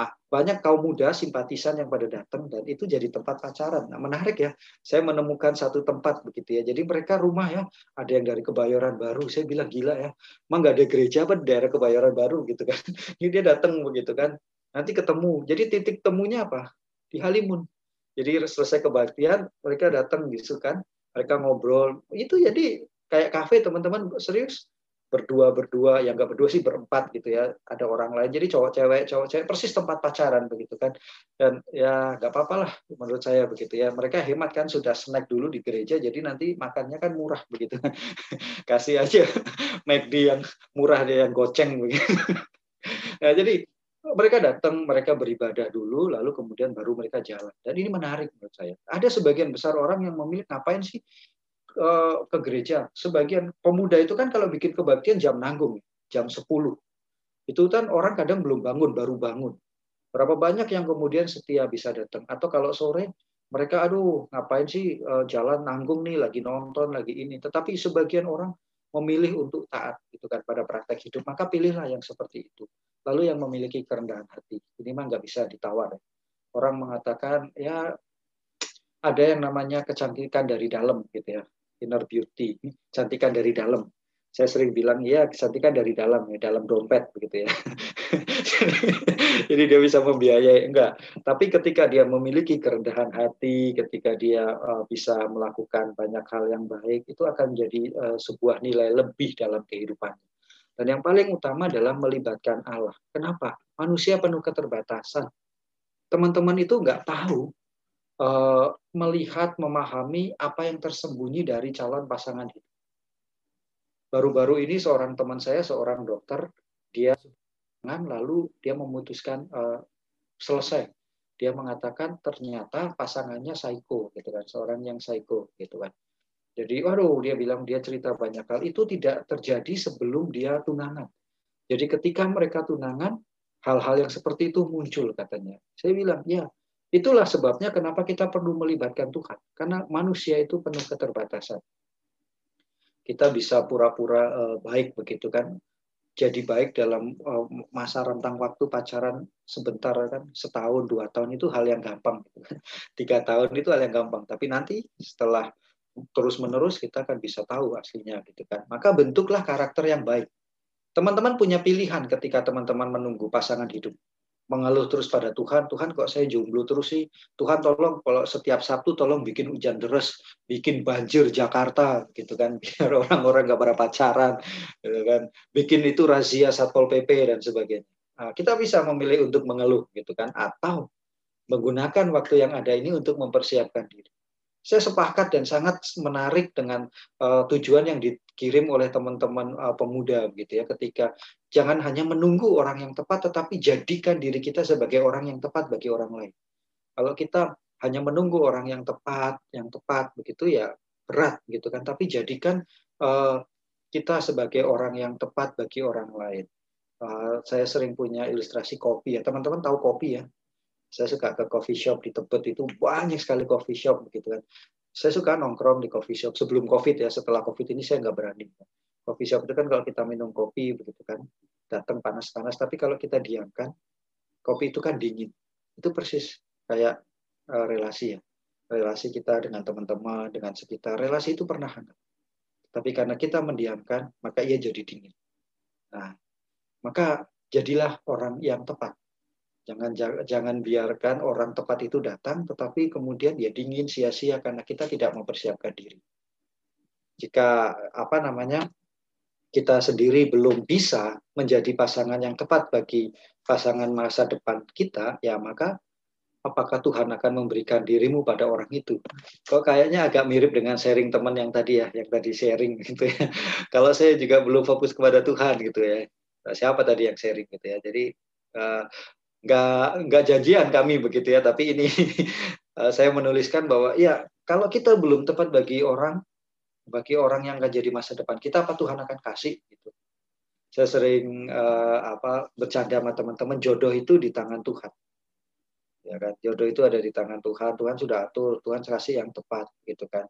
Ah, banyak kaum muda simpatisan yang pada datang dan itu jadi tempat pacaran. Nah, menarik ya. Saya menemukan satu tempat begitu ya. Jadi mereka rumah ya, ada yang dari Kebayoran Baru. Saya bilang gila ya. Emang nggak ada gereja apa di daerah Kebayoran Baru gitu kan. Jadi dia datang begitu kan. Nanti ketemu. Jadi titik temunya apa? Di Halimun. Jadi selesai kebaktian, mereka datang gitu kan. Mereka ngobrol. Itu jadi kayak kafe teman-teman serius berdua berdua yang nggak berdua sih berempat gitu ya ada orang lain. Jadi cowok cewek cowok cewek persis tempat pacaran begitu kan. Dan ya nggak apa-apa lah menurut saya begitu ya. Mereka hemat kan sudah snack dulu di gereja jadi nanti makannya kan murah begitu. Kasih aja McD yang murah dia yang goceng begitu. Nah jadi mereka datang mereka beribadah dulu lalu kemudian baru mereka jalan. Dan ini menarik menurut saya. Ada sebagian besar orang yang memilih ngapain sih Eh, ke gereja. Sebagian pemuda itu kan kalau bikin kebaktian jam nanggung, jam 10. Itu kan orang kadang belum bangun, baru bangun. Berapa banyak yang kemudian setia bisa datang. Atau kalau sore, mereka aduh ngapain sih eh, jalan nanggung nih, lagi nonton, lagi ini. Tetapi sebagian orang memilih untuk taat gitu kan pada praktek hidup. Maka pilihlah yang seperti itu. Lalu yang memiliki kerendahan hati. Ini mah nggak bisa ditawar. Orang mengatakan ya ada yang namanya kecantikan dari dalam gitu ya inner beauty, cantikan dari dalam. Saya sering bilang, ya kecantikan dari dalam, ya dalam dompet begitu ya. Jadi dia bisa membiayai, enggak. Tapi ketika dia memiliki kerendahan hati, ketika dia uh, bisa melakukan banyak hal yang baik, itu akan menjadi uh, sebuah nilai lebih dalam kehidupannya. Dan yang paling utama adalah melibatkan Allah. Kenapa? Manusia penuh keterbatasan. Teman-teman itu enggak tahu Eh, melihat, memahami apa yang tersembunyi dari calon pasangan hidup. Baru-baru ini seorang teman saya, seorang dokter, dia lalu dia memutuskan uh, selesai. Dia mengatakan ternyata pasangannya psycho, gitu kan, seorang yang psycho, gitu kan. Jadi, waduh, dia bilang dia cerita banyak hal. Itu tidak terjadi sebelum dia tunangan. Jadi ketika mereka tunangan, hal-hal yang seperti itu muncul katanya. Saya bilang, ya, Itulah sebabnya kenapa kita perlu melibatkan Tuhan. Karena manusia itu penuh keterbatasan. Kita bisa pura-pura uh, baik begitu kan. Jadi baik dalam uh, masa rentang waktu pacaran sebentar kan setahun dua tahun itu hal yang gampang tiga tahun itu hal yang gampang tapi nanti setelah terus menerus kita akan bisa tahu aslinya gitu kan maka bentuklah karakter yang baik teman-teman punya pilihan ketika teman-teman menunggu pasangan hidup mengeluh terus pada Tuhan, Tuhan kok saya jomblo terus sih? Tuhan tolong kalau setiap Sabtu tolong bikin hujan deras, bikin banjir Jakarta gitu kan, biar orang-orang nggak pada pacaran, gitu kan. Bikin itu razia Satpol PP dan sebagainya. Nah, kita bisa memilih untuk mengeluh gitu kan, atau menggunakan waktu yang ada ini untuk mempersiapkan diri saya sepakat dan sangat menarik dengan uh, tujuan yang dikirim oleh teman-teman uh, pemuda gitu ya ketika jangan hanya menunggu orang yang tepat tetapi jadikan diri kita sebagai orang yang tepat bagi orang lain. Kalau kita hanya menunggu orang yang tepat, yang tepat begitu ya berat gitu kan tapi jadikan uh, kita sebagai orang yang tepat bagi orang lain. Uh, saya sering punya ilustrasi kopi ya. Teman-teman tahu kopi ya? Saya suka ke coffee shop di Tebet itu banyak sekali coffee shop begitu kan. Saya suka nongkrong di coffee shop sebelum COVID ya. Setelah COVID ini saya nggak berani. Coffee shop itu kan kalau kita minum kopi begitu kan, datang panas-panas. Tapi kalau kita diamkan, kopi itu kan dingin. Itu persis kayak uh, relasi ya. Relasi kita dengan teman-teman, dengan sekitar. Relasi itu pernah hangat. Tapi karena kita mendiamkan, maka ia jadi dingin. Nah, maka jadilah orang yang tepat Jangan jangan biarkan orang tepat itu datang, tetapi kemudian dia dingin sia-sia karena kita tidak mempersiapkan diri. Jika apa namanya kita sendiri belum bisa menjadi pasangan yang tepat bagi pasangan masa depan kita, ya maka apakah Tuhan akan memberikan dirimu pada orang itu? Kok kayaknya agak mirip dengan sharing teman yang tadi ya, yang tadi sharing gitu ya. Kalau saya juga belum fokus kepada Tuhan gitu ya. Siapa tadi yang sharing gitu ya. Jadi uh, nggak nggak janjian kami begitu ya tapi ini uh, saya menuliskan bahwa ya kalau kita belum tepat bagi orang bagi orang yang akan jadi masa depan kita apa Tuhan akan kasih gitu. Saya sering uh, apa bercanda sama teman-teman jodoh itu di tangan Tuhan. Ya kan? Jodoh itu ada di tangan Tuhan Tuhan sudah atur Tuhan kasih yang tepat gitu kan.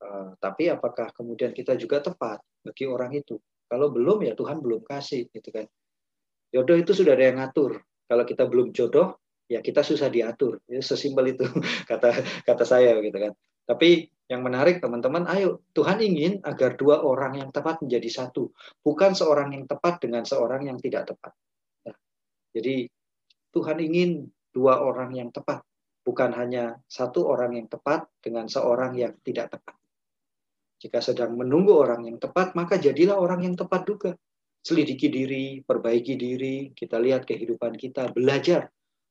Uh, tapi apakah kemudian kita juga tepat bagi orang itu? Kalau belum ya Tuhan belum kasih gitu kan. Jodoh itu sudah ada yang ngatur. Kalau kita belum jodoh, ya kita susah diatur. Ya, sesimpel itu kata kata saya gitu kan. Tapi yang menarik teman-teman, ayo Tuhan ingin agar dua orang yang tepat menjadi satu, bukan seorang yang tepat dengan seorang yang tidak tepat. Nah, jadi Tuhan ingin dua orang yang tepat, bukan hanya satu orang yang tepat dengan seorang yang tidak tepat. Jika sedang menunggu orang yang tepat, maka jadilah orang yang tepat juga selidiki diri, perbaiki diri, kita lihat kehidupan kita, belajar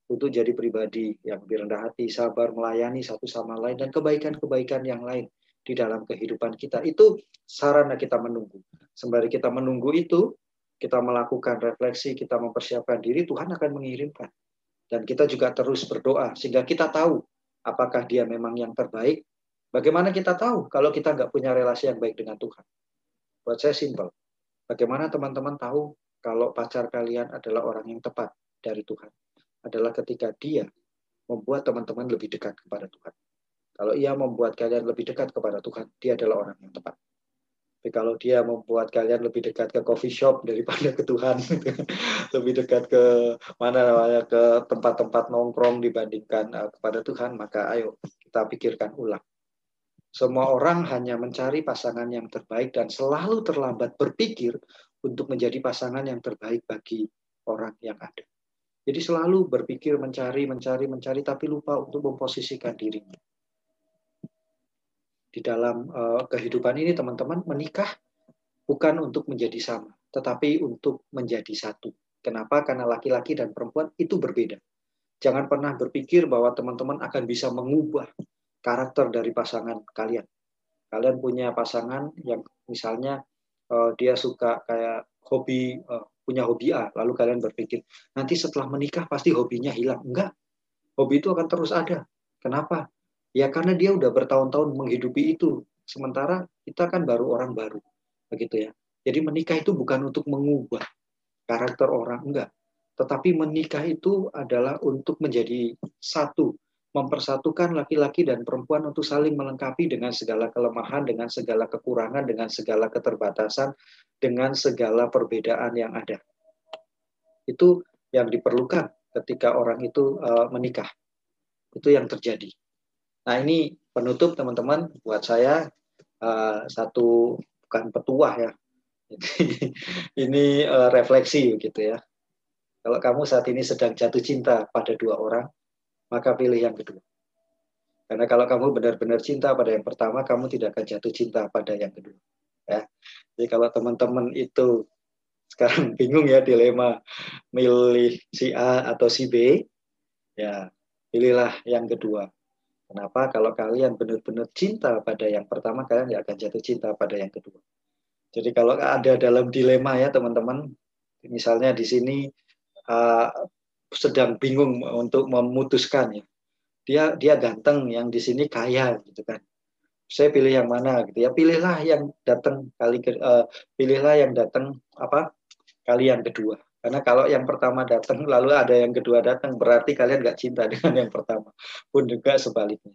untuk jadi pribadi yang lebih rendah hati, sabar, melayani satu sama lain, dan kebaikan-kebaikan yang lain di dalam kehidupan kita. Itu sarana kita menunggu. Sembari kita menunggu itu, kita melakukan refleksi, kita mempersiapkan diri, Tuhan akan mengirimkan. Dan kita juga terus berdoa, sehingga kita tahu apakah dia memang yang terbaik. Bagaimana kita tahu kalau kita nggak punya relasi yang baik dengan Tuhan? Buat saya simpel Bagaimana teman-teman tahu kalau pacar kalian adalah orang yang tepat dari Tuhan? Adalah ketika dia membuat teman-teman lebih dekat kepada Tuhan. Kalau ia membuat kalian lebih dekat kepada Tuhan, dia adalah orang yang tepat. Tapi kalau dia membuat kalian lebih dekat ke coffee shop daripada ke Tuhan, lebih dekat ke mana namanya ke tempat-tempat nongkrong dibandingkan uh, kepada Tuhan, maka ayo kita pikirkan ulang. Semua orang hanya mencari pasangan yang terbaik dan selalu terlambat berpikir untuk menjadi pasangan yang terbaik bagi orang yang ada. Jadi selalu berpikir mencari, mencari, mencari, tapi lupa untuk memposisikan dirinya. Di dalam uh, kehidupan ini, teman-teman, menikah bukan untuk menjadi sama, tetapi untuk menjadi satu. Kenapa? Karena laki-laki dan perempuan itu berbeda. Jangan pernah berpikir bahwa teman-teman akan bisa mengubah karakter dari pasangan kalian. Kalian punya pasangan yang misalnya uh, dia suka kayak hobi uh, punya hobi A, lalu kalian berpikir nanti setelah menikah pasti hobinya hilang. Enggak. Hobi itu akan terus ada. Kenapa? Ya karena dia udah bertahun-tahun menghidupi itu. Sementara kita kan baru orang baru. Begitu ya. Jadi menikah itu bukan untuk mengubah karakter orang, enggak. Tetapi menikah itu adalah untuk menjadi satu mempersatukan laki-laki dan perempuan untuk saling melengkapi dengan segala kelemahan, dengan segala kekurangan, dengan segala keterbatasan, dengan segala perbedaan yang ada. Itu yang diperlukan ketika orang itu uh, menikah. Itu yang terjadi. Nah ini penutup teman-teman buat saya uh, satu bukan petuah ya. ini uh, refleksi gitu ya. Kalau kamu saat ini sedang jatuh cinta pada dua orang, maka pilih yang kedua. Karena kalau kamu benar-benar cinta pada yang pertama, kamu tidak akan jatuh cinta pada yang kedua. Ya. Jadi kalau teman-teman itu sekarang bingung ya dilema milih si A atau si B, ya pilihlah yang kedua. Kenapa? Kalau kalian benar-benar cinta pada yang pertama, kalian tidak akan jatuh cinta pada yang kedua. Jadi kalau ada dalam dilema ya teman-teman, misalnya di sini sedang bingung untuk memutuskan ya. Dia dia ganteng, yang di sini kaya gitu kan. Saya pilih yang mana gitu ya. Pilihlah yang datang kali uh, pilihlah yang datang apa? kali yang kedua. Karena kalau yang pertama datang lalu ada yang kedua datang berarti kalian nggak cinta dengan yang pertama. Pun juga sebaliknya.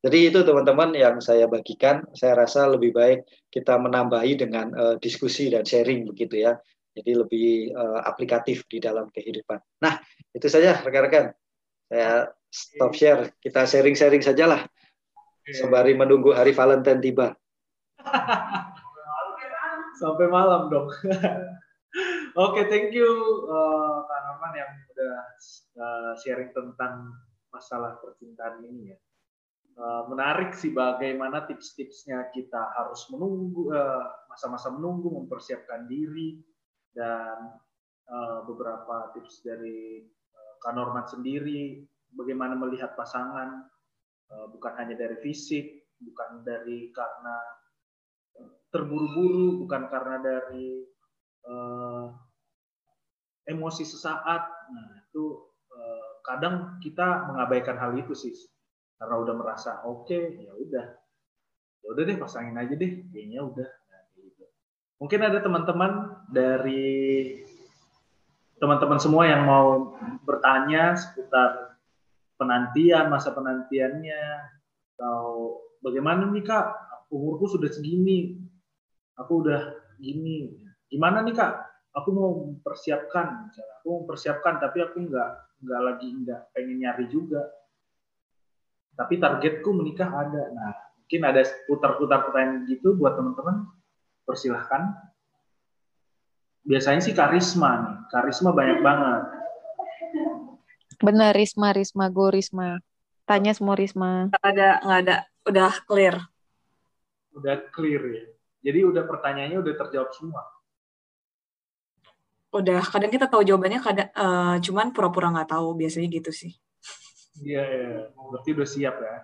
Jadi itu teman-teman yang saya bagikan. Saya rasa lebih baik kita menambahi dengan uh, diskusi dan sharing begitu ya. Jadi lebih uh, aplikatif di dalam kehidupan. Nah, itu saja rekan-rekan. Saya stop share. Kita sharing-sharing sajalah. Sembari menunggu hari Valentine tiba. Sampai malam dong. Oke, okay, thank you uh, Kak yang udah uh, sharing tentang masalah percintaan ini ya. Uh, menarik sih bagaimana tips-tipsnya kita harus menunggu masa-masa uh, menunggu mempersiapkan diri dan uh, beberapa tips dari uh, Kak Norman sendiri bagaimana melihat pasangan uh, bukan hanya dari fisik, bukan dari karena terburu-buru, bukan karena dari uh, emosi sesaat. Nah, itu eh, kadang kita mengabaikan hal itu sih karena udah merasa oke okay, ya udah ya udah deh pasangin aja deh kayaknya udah. Mungkin ada teman-teman dari teman-teman semua yang mau bertanya seputar penantian masa penantiannya atau bagaimana nih kak? Umurku sudah segini. Aku udah gini. Gimana nih kak? Aku mau mempersiapkan. Misalnya aku mau mempersiapkan tapi aku nggak nggak lagi nggak pengen nyari juga. Tapi targetku menikah ada. Nah mungkin ada putar-putar pertanyaan gitu buat teman-teman persilahkan biasanya sih karisma nih. Karisma banyak banget. Benar Risma Risma go Risma. Tanya semua Risma. Nggak ada nggak ada. Udah clear. Udah clear ya. Jadi udah pertanyaannya udah terjawab semua. Udah kadang kita tahu jawabannya kadang uh, cuman pura-pura nggak tahu. Biasanya gitu sih. Iya yeah, yeah. berarti udah siap ya.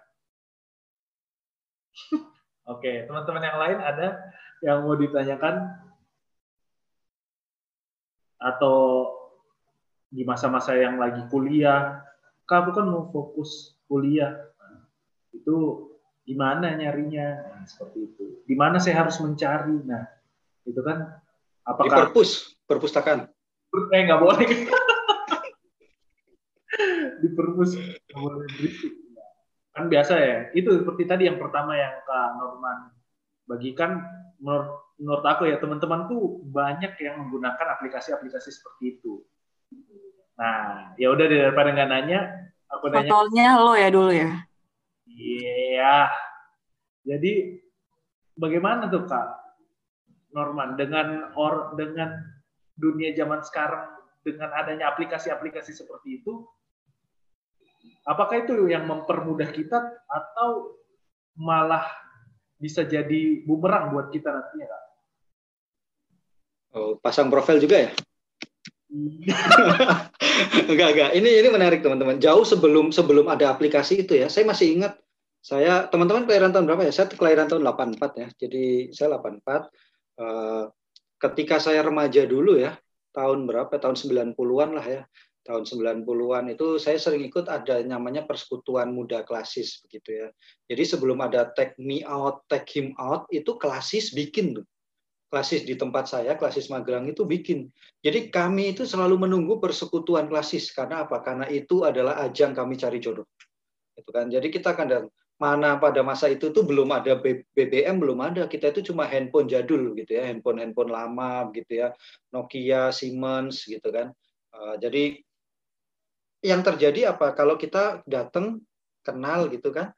Oke teman-teman yang lain ada yang mau ditanyakan atau di masa-masa yang lagi kuliah kak aku kan mau fokus kuliah itu gimana nyarinya nah, seperti itu di mana saya harus mencari nah itu kan apakah di perpus perpustakaan. Eh nggak boleh. di perpus nggak boleh berisik. Kan biasa ya. Itu seperti tadi yang pertama yang Kak Norman bagikan menurut, menurut aku ya teman-teman tuh banyak yang menggunakan aplikasi-aplikasi seperti itu. Nah, ya udah daripada nggak nanya, aku nanya. Fotonya lo ya dulu ya. Iya. Jadi bagaimana tuh Kak Norman dengan or dengan dunia zaman sekarang dengan adanya aplikasi-aplikasi seperti itu, apakah itu yang mempermudah kita atau malah bisa jadi bumerang buat kita nantinya, Kak? Oh, pasang profil juga ya? enggak, enggak. Ini ini menarik teman-teman. Jauh sebelum sebelum ada aplikasi itu ya, saya masih ingat saya teman-teman kelahiran tahun berapa ya? Saya kelahiran tahun 84 ya. Jadi saya 84. Uh, ketika saya remaja dulu ya, tahun berapa? Tahun 90-an lah ya. Tahun 90-an itu saya sering ikut ada namanya persekutuan muda klasis begitu ya. Jadi sebelum ada take me out, take him out itu klasis bikin tuh. Klasis di tempat saya, klasis Magelang itu bikin. Jadi kami itu selalu menunggu persekutuan klasis karena apa? Karena itu adalah ajang kami cari jodoh. Itu kan. Jadi kita akan mana pada masa itu tuh belum ada BBM belum ada kita itu cuma handphone jadul gitu ya handphone handphone lama gitu ya Nokia Siemens gitu kan uh, jadi yang terjadi apa? Kalau kita datang kenal gitu kan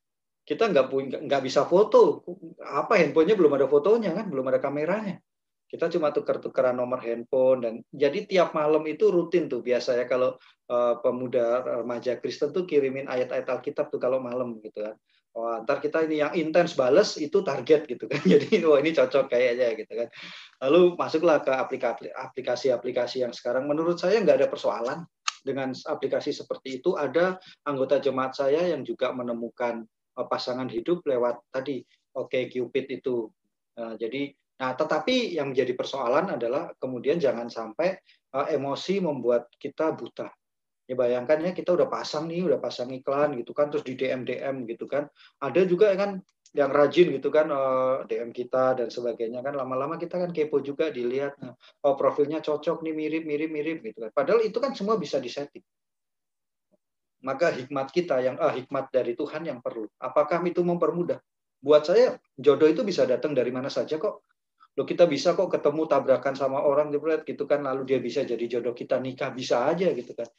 kita nggak nggak bisa foto. Apa handphonenya belum ada fotonya kan? Belum ada kameranya. Kita cuma tukar-tukaran nomor handphone dan jadi tiap malam itu rutin tuh biasa ya kalau uh, pemuda remaja Kristen tuh kirimin ayat-ayat Alkitab tuh kalau malam gitu kan. Oh ntar kita ini yang intens bales itu target gitu kan. Jadi wah ini cocok kayaknya gitu kan. Lalu masuklah ke aplikasi-aplikasi yang sekarang. Menurut saya nggak ada persoalan dengan aplikasi seperti itu ada anggota jemaat saya yang juga menemukan eh, pasangan hidup lewat tadi oke okay, Cupid itu nah, jadi nah tetapi yang menjadi persoalan adalah kemudian jangan sampai uh, emosi membuat kita buta Ya bayangkan ya kita udah pasang nih, udah pasang iklan gitu kan, terus di DM DM gitu kan. Ada juga kan yang rajin gitu kan eh, DM kita dan sebagainya kan. Lama-lama kita kan kepo juga dilihat nah, oh profilnya cocok nih mirip mirip mirip gitu kan. Padahal itu kan semua bisa disetting. Maka hikmat kita yang ah hikmat dari Tuhan yang perlu. Apakah itu mempermudah? Buat saya jodoh itu bisa datang dari mana saja kok. Lo kita bisa kok ketemu tabrakan sama orang gitu kan. Lalu dia bisa jadi jodoh kita nikah bisa aja gitu kan.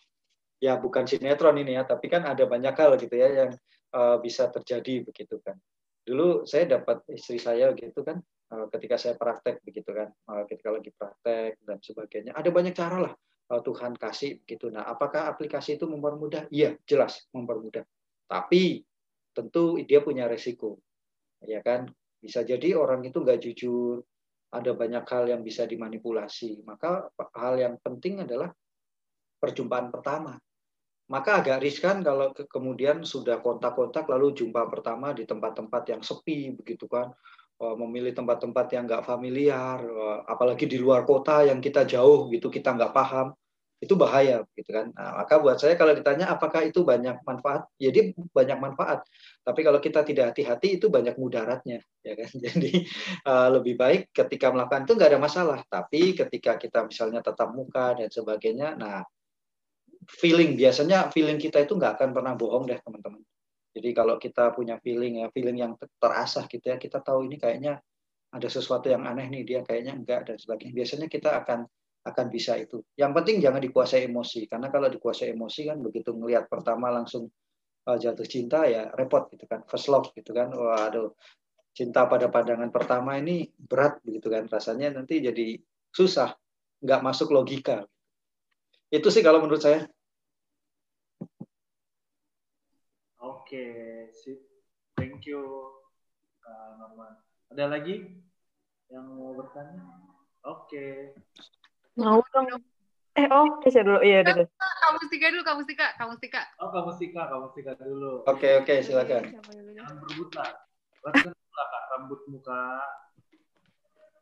Ya bukan sinetron ini ya, tapi kan ada banyak hal gitu ya yang uh, bisa terjadi begitu kan. Dulu saya dapat istri saya gitu kan, uh, ketika saya praktek begitu kan, uh, ketika lagi praktek dan sebagainya, ada banyak cara lah uh, Tuhan kasih begitu. Nah, apakah aplikasi itu mempermudah? Iya, jelas mempermudah. Tapi tentu dia punya resiko, ya kan? Bisa jadi orang itu nggak jujur, ada banyak hal yang bisa dimanipulasi. Maka hal yang penting adalah perjumpaan pertama maka agak riskan kalau ke kemudian sudah kontak-kontak lalu jumpa pertama di tempat-tempat yang sepi begitu kan eh, memilih tempat-tempat yang nggak familiar eh, apalagi di luar kota yang kita jauh gitu kita nggak paham itu bahaya gitu kan. Nah, maka buat saya kalau ditanya apakah itu banyak manfaat, ya dia banyak manfaat. Tapi kalau kita tidak hati-hati itu banyak mudaratnya, ya kan. Jadi uh, lebih baik ketika melakukan itu nggak ada masalah. Tapi ketika kita misalnya tetap muka dan sebagainya, nah feeling biasanya feeling kita itu nggak akan pernah bohong deh teman-teman. Jadi kalau kita punya feeling ya, feeling yang terasah gitu ya, kita tahu ini kayaknya ada sesuatu yang aneh nih dia kayaknya enggak dan sebagainya. Biasanya kita akan akan bisa itu. Yang penting jangan dikuasai emosi karena kalau dikuasai emosi kan begitu melihat pertama langsung uh, jatuh cinta ya repot gitu kan first love gitu kan. Waduh cinta pada pandangan pertama ini berat begitu kan rasanya nanti jadi susah nggak masuk logika. Itu sih kalau menurut saya. Oke, sip. Thank you, Kak Norman. Ada lagi yang mau bertanya? Oke. Mau dong. Eh, oh, Kesha dulu. Iya, dulu. Kamu Mustika dulu, kamu Mustika, kamu Mustika. Oh, kamu Mustika, kamu Mustika dulu. Oke, oke, silakan. Jangan berebut lah. Lakukan lah, Kak, rambut muka.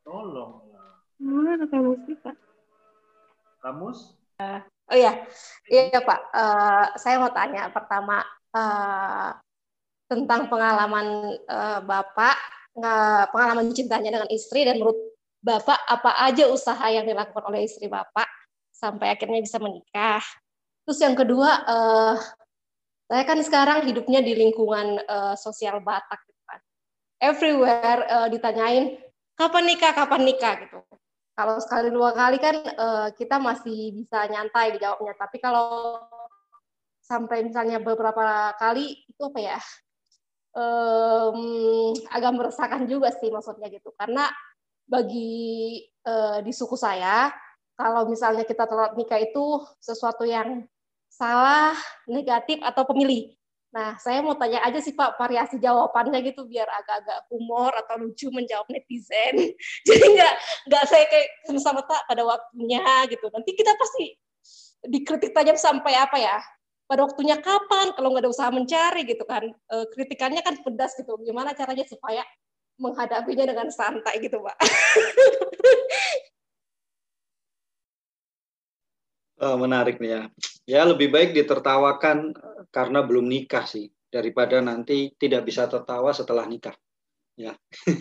Tolong lah. Mana kamu Mustika? Kamus? Oh iya, iya Pak. Uh, saya mau tanya pertama uh, tentang pengalaman uh, Bapak, uh, pengalaman cintanya dengan istri dan menurut Bapak apa aja usaha yang dilakukan oleh istri Bapak sampai akhirnya bisa menikah. Terus yang kedua, uh, saya kan sekarang hidupnya di lingkungan uh, sosial Batak, gitu kan. Everywhere uh, ditanyain kapan nikah, kapan nikah gitu. Kalau sekali dua kali kan uh, kita masih bisa nyantai dijawabnya, tapi kalau sampai misalnya beberapa kali itu apa ya? Um, agak meresahkan juga sih maksudnya gitu, karena bagi uh, di suku saya kalau misalnya kita telat nikah itu sesuatu yang salah, negatif atau pemilih. Nah, saya mau tanya aja sih Pak variasi jawabannya gitu biar agak-agak humor atau lucu menjawab netizen. Jadi nggak nggak saya kayak sama-sama tak pada waktunya gitu. Nanti kita pasti dikritik tajam sampai apa ya? Pada waktunya kapan? Kalau nggak ada usaha mencari gitu kan? E, kritikannya kan pedas gitu. Gimana caranya supaya menghadapinya dengan santai gitu, Pak. Oh, menarik nih ya. Ya lebih baik ditertawakan karena belum nikah sih daripada nanti tidak bisa tertawa setelah nikah. Ya.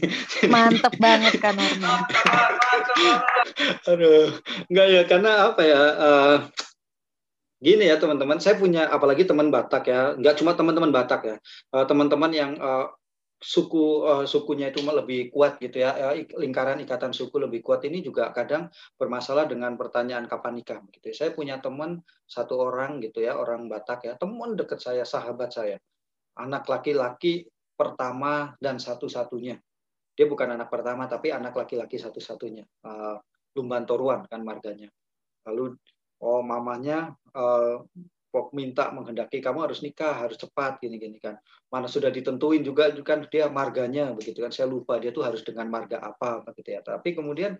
Mantep banget kan Norman. Aduh, enggak ya karena apa ya? Uh, gini ya teman-teman, saya punya apalagi teman Batak ya, nggak cuma teman-teman Batak ya, uh, teman-teman yang uh, suku uh, sukunya itu lebih kuat gitu ya lingkaran ikatan suku lebih kuat ini juga kadang bermasalah dengan pertanyaan kapan nikah gitu saya punya teman satu orang gitu ya orang Batak ya teman dekat saya sahabat saya anak laki-laki pertama dan satu-satunya. Dia bukan anak pertama tapi anak laki-laki satu-satunya uh, Lumban Toruan kan marganya. Lalu oh mamanya uh, minta menghendaki kamu harus nikah harus cepat gini gini kan. Mana sudah ditentuin juga kan dia marganya begitu kan. Saya lupa dia tuh harus dengan marga apa begitu ya. Tapi kemudian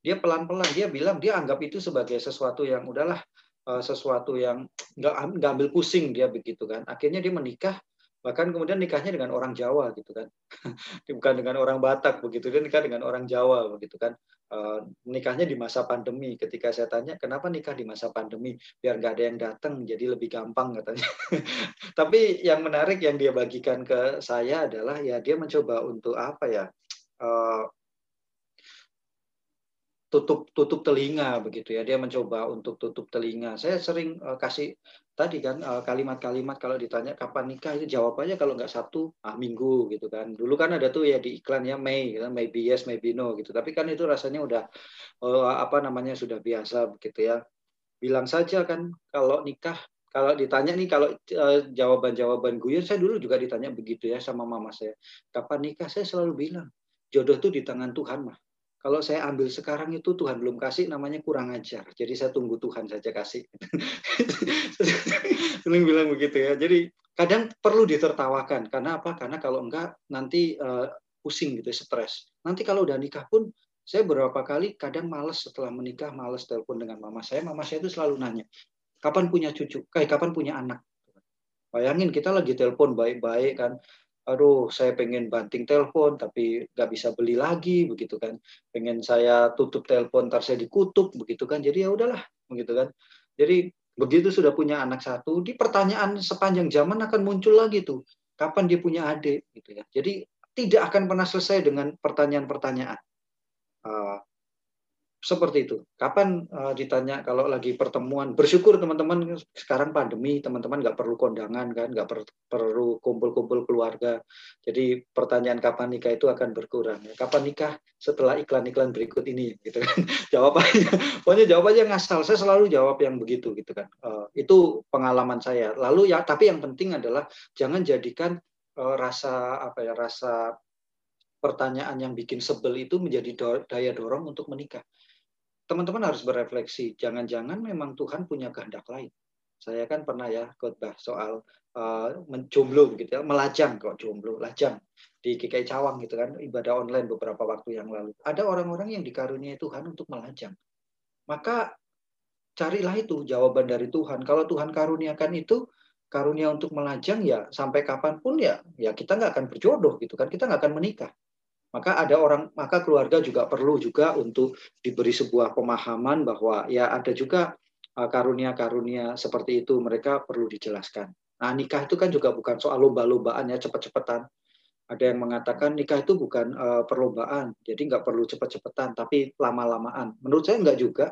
dia pelan pelan dia bilang dia anggap itu sebagai sesuatu yang udahlah eh, sesuatu yang nggak ambil pusing dia begitu kan. Akhirnya dia menikah bahkan kemudian nikahnya dengan orang Jawa gitu kan. Bukan dengan orang Batak begitu dia nikah dengan orang Jawa begitu kan. Uh, nikahnya di masa pandemi. Ketika saya tanya kenapa nikah di masa pandemi? Biar nggak ada yang datang jadi lebih gampang katanya. Tapi yang menarik yang dia bagikan ke saya adalah ya dia mencoba untuk apa ya uh, tutup tutup telinga begitu ya. Dia mencoba untuk tutup telinga. Saya sering uh, kasih tadi kan eh, kalimat-kalimat kalau ditanya kapan nikah itu jawabannya kalau nggak Sabtu ah Minggu gitu kan. Dulu kan ada tuh ya di iklan ya Mei gitu, maybe yes maybe no gitu. Tapi kan itu rasanya udah uh, apa namanya sudah biasa begitu ya. Bilang saja kan kalau nikah kalau ditanya nih kalau uh, jawaban-jawaban gue saya dulu juga ditanya begitu ya sama mama saya. Kapan nikah? Saya selalu bilang jodoh tuh di tangan Tuhan mah kalau saya ambil sekarang itu Tuhan belum kasih namanya kurang ajar. Jadi saya tunggu Tuhan saja kasih. Sering bilang begitu ya. Jadi kadang perlu ditertawakan. Karena apa? Karena kalau enggak nanti uh, pusing gitu, stres. Nanti kalau udah nikah pun saya beberapa kali kadang males setelah menikah, males telepon dengan mama saya. Mama saya itu selalu nanya, kapan punya cucu? Kayak kapan punya anak? Bayangin kita lagi telepon baik-baik kan, aduh saya pengen banting telepon tapi nggak bisa beli lagi begitu kan pengen saya tutup telepon ntar saya dikutuk begitu kan jadi ya udahlah begitu kan Jadi begitu sudah punya anak satu, di pertanyaan sepanjang zaman akan muncul lagi tuh, kapan dia punya adik gitu ya. Jadi tidak akan pernah selesai dengan pertanyaan-pertanyaan. Uh, seperti itu. Kapan uh, ditanya kalau lagi pertemuan, bersyukur teman-teman sekarang pandemi, teman-teman nggak perlu kondangan kan, nggak per, perlu kumpul-kumpul keluarga. Jadi pertanyaan kapan nikah itu akan berkurang. Kapan nikah setelah iklan-iklan berikut ini, gitu kan? jawabannya, pokoknya jawabannya ngasal. Saya selalu jawab yang begitu, gitu kan. Uh, itu pengalaman saya. Lalu ya, tapi yang penting adalah jangan jadikan uh, rasa apa ya, rasa pertanyaan yang bikin sebel itu menjadi daya dorong untuk menikah teman-teman harus berefleksi. Jangan-jangan memang Tuhan punya kehendak lain. Saya kan pernah ya khotbah soal uh, menjomblo gitu ya, melajang kok jomblo, lajang di KKI Cawang gitu kan, ibadah online beberapa waktu yang lalu. Ada orang-orang yang dikaruniai Tuhan untuk melajang. Maka carilah itu jawaban dari Tuhan. Kalau Tuhan karuniakan itu, karunia untuk melajang ya sampai kapan pun ya ya kita nggak akan berjodoh gitu kan kita nggak akan menikah maka ada orang maka keluarga juga perlu juga untuk diberi sebuah pemahaman bahwa ya ada juga uh, karunia-karunia seperti itu mereka perlu dijelaskan. Nah, nikah itu kan juga bukan soal lomba-lombaan ya cepet-cepetan. Ada yang mengatakan nikah itu bukan uh, perlombaan, jadi nggak perlu cepet-cepetan, tapi lama-lamaan. Menurut saya nggak juga.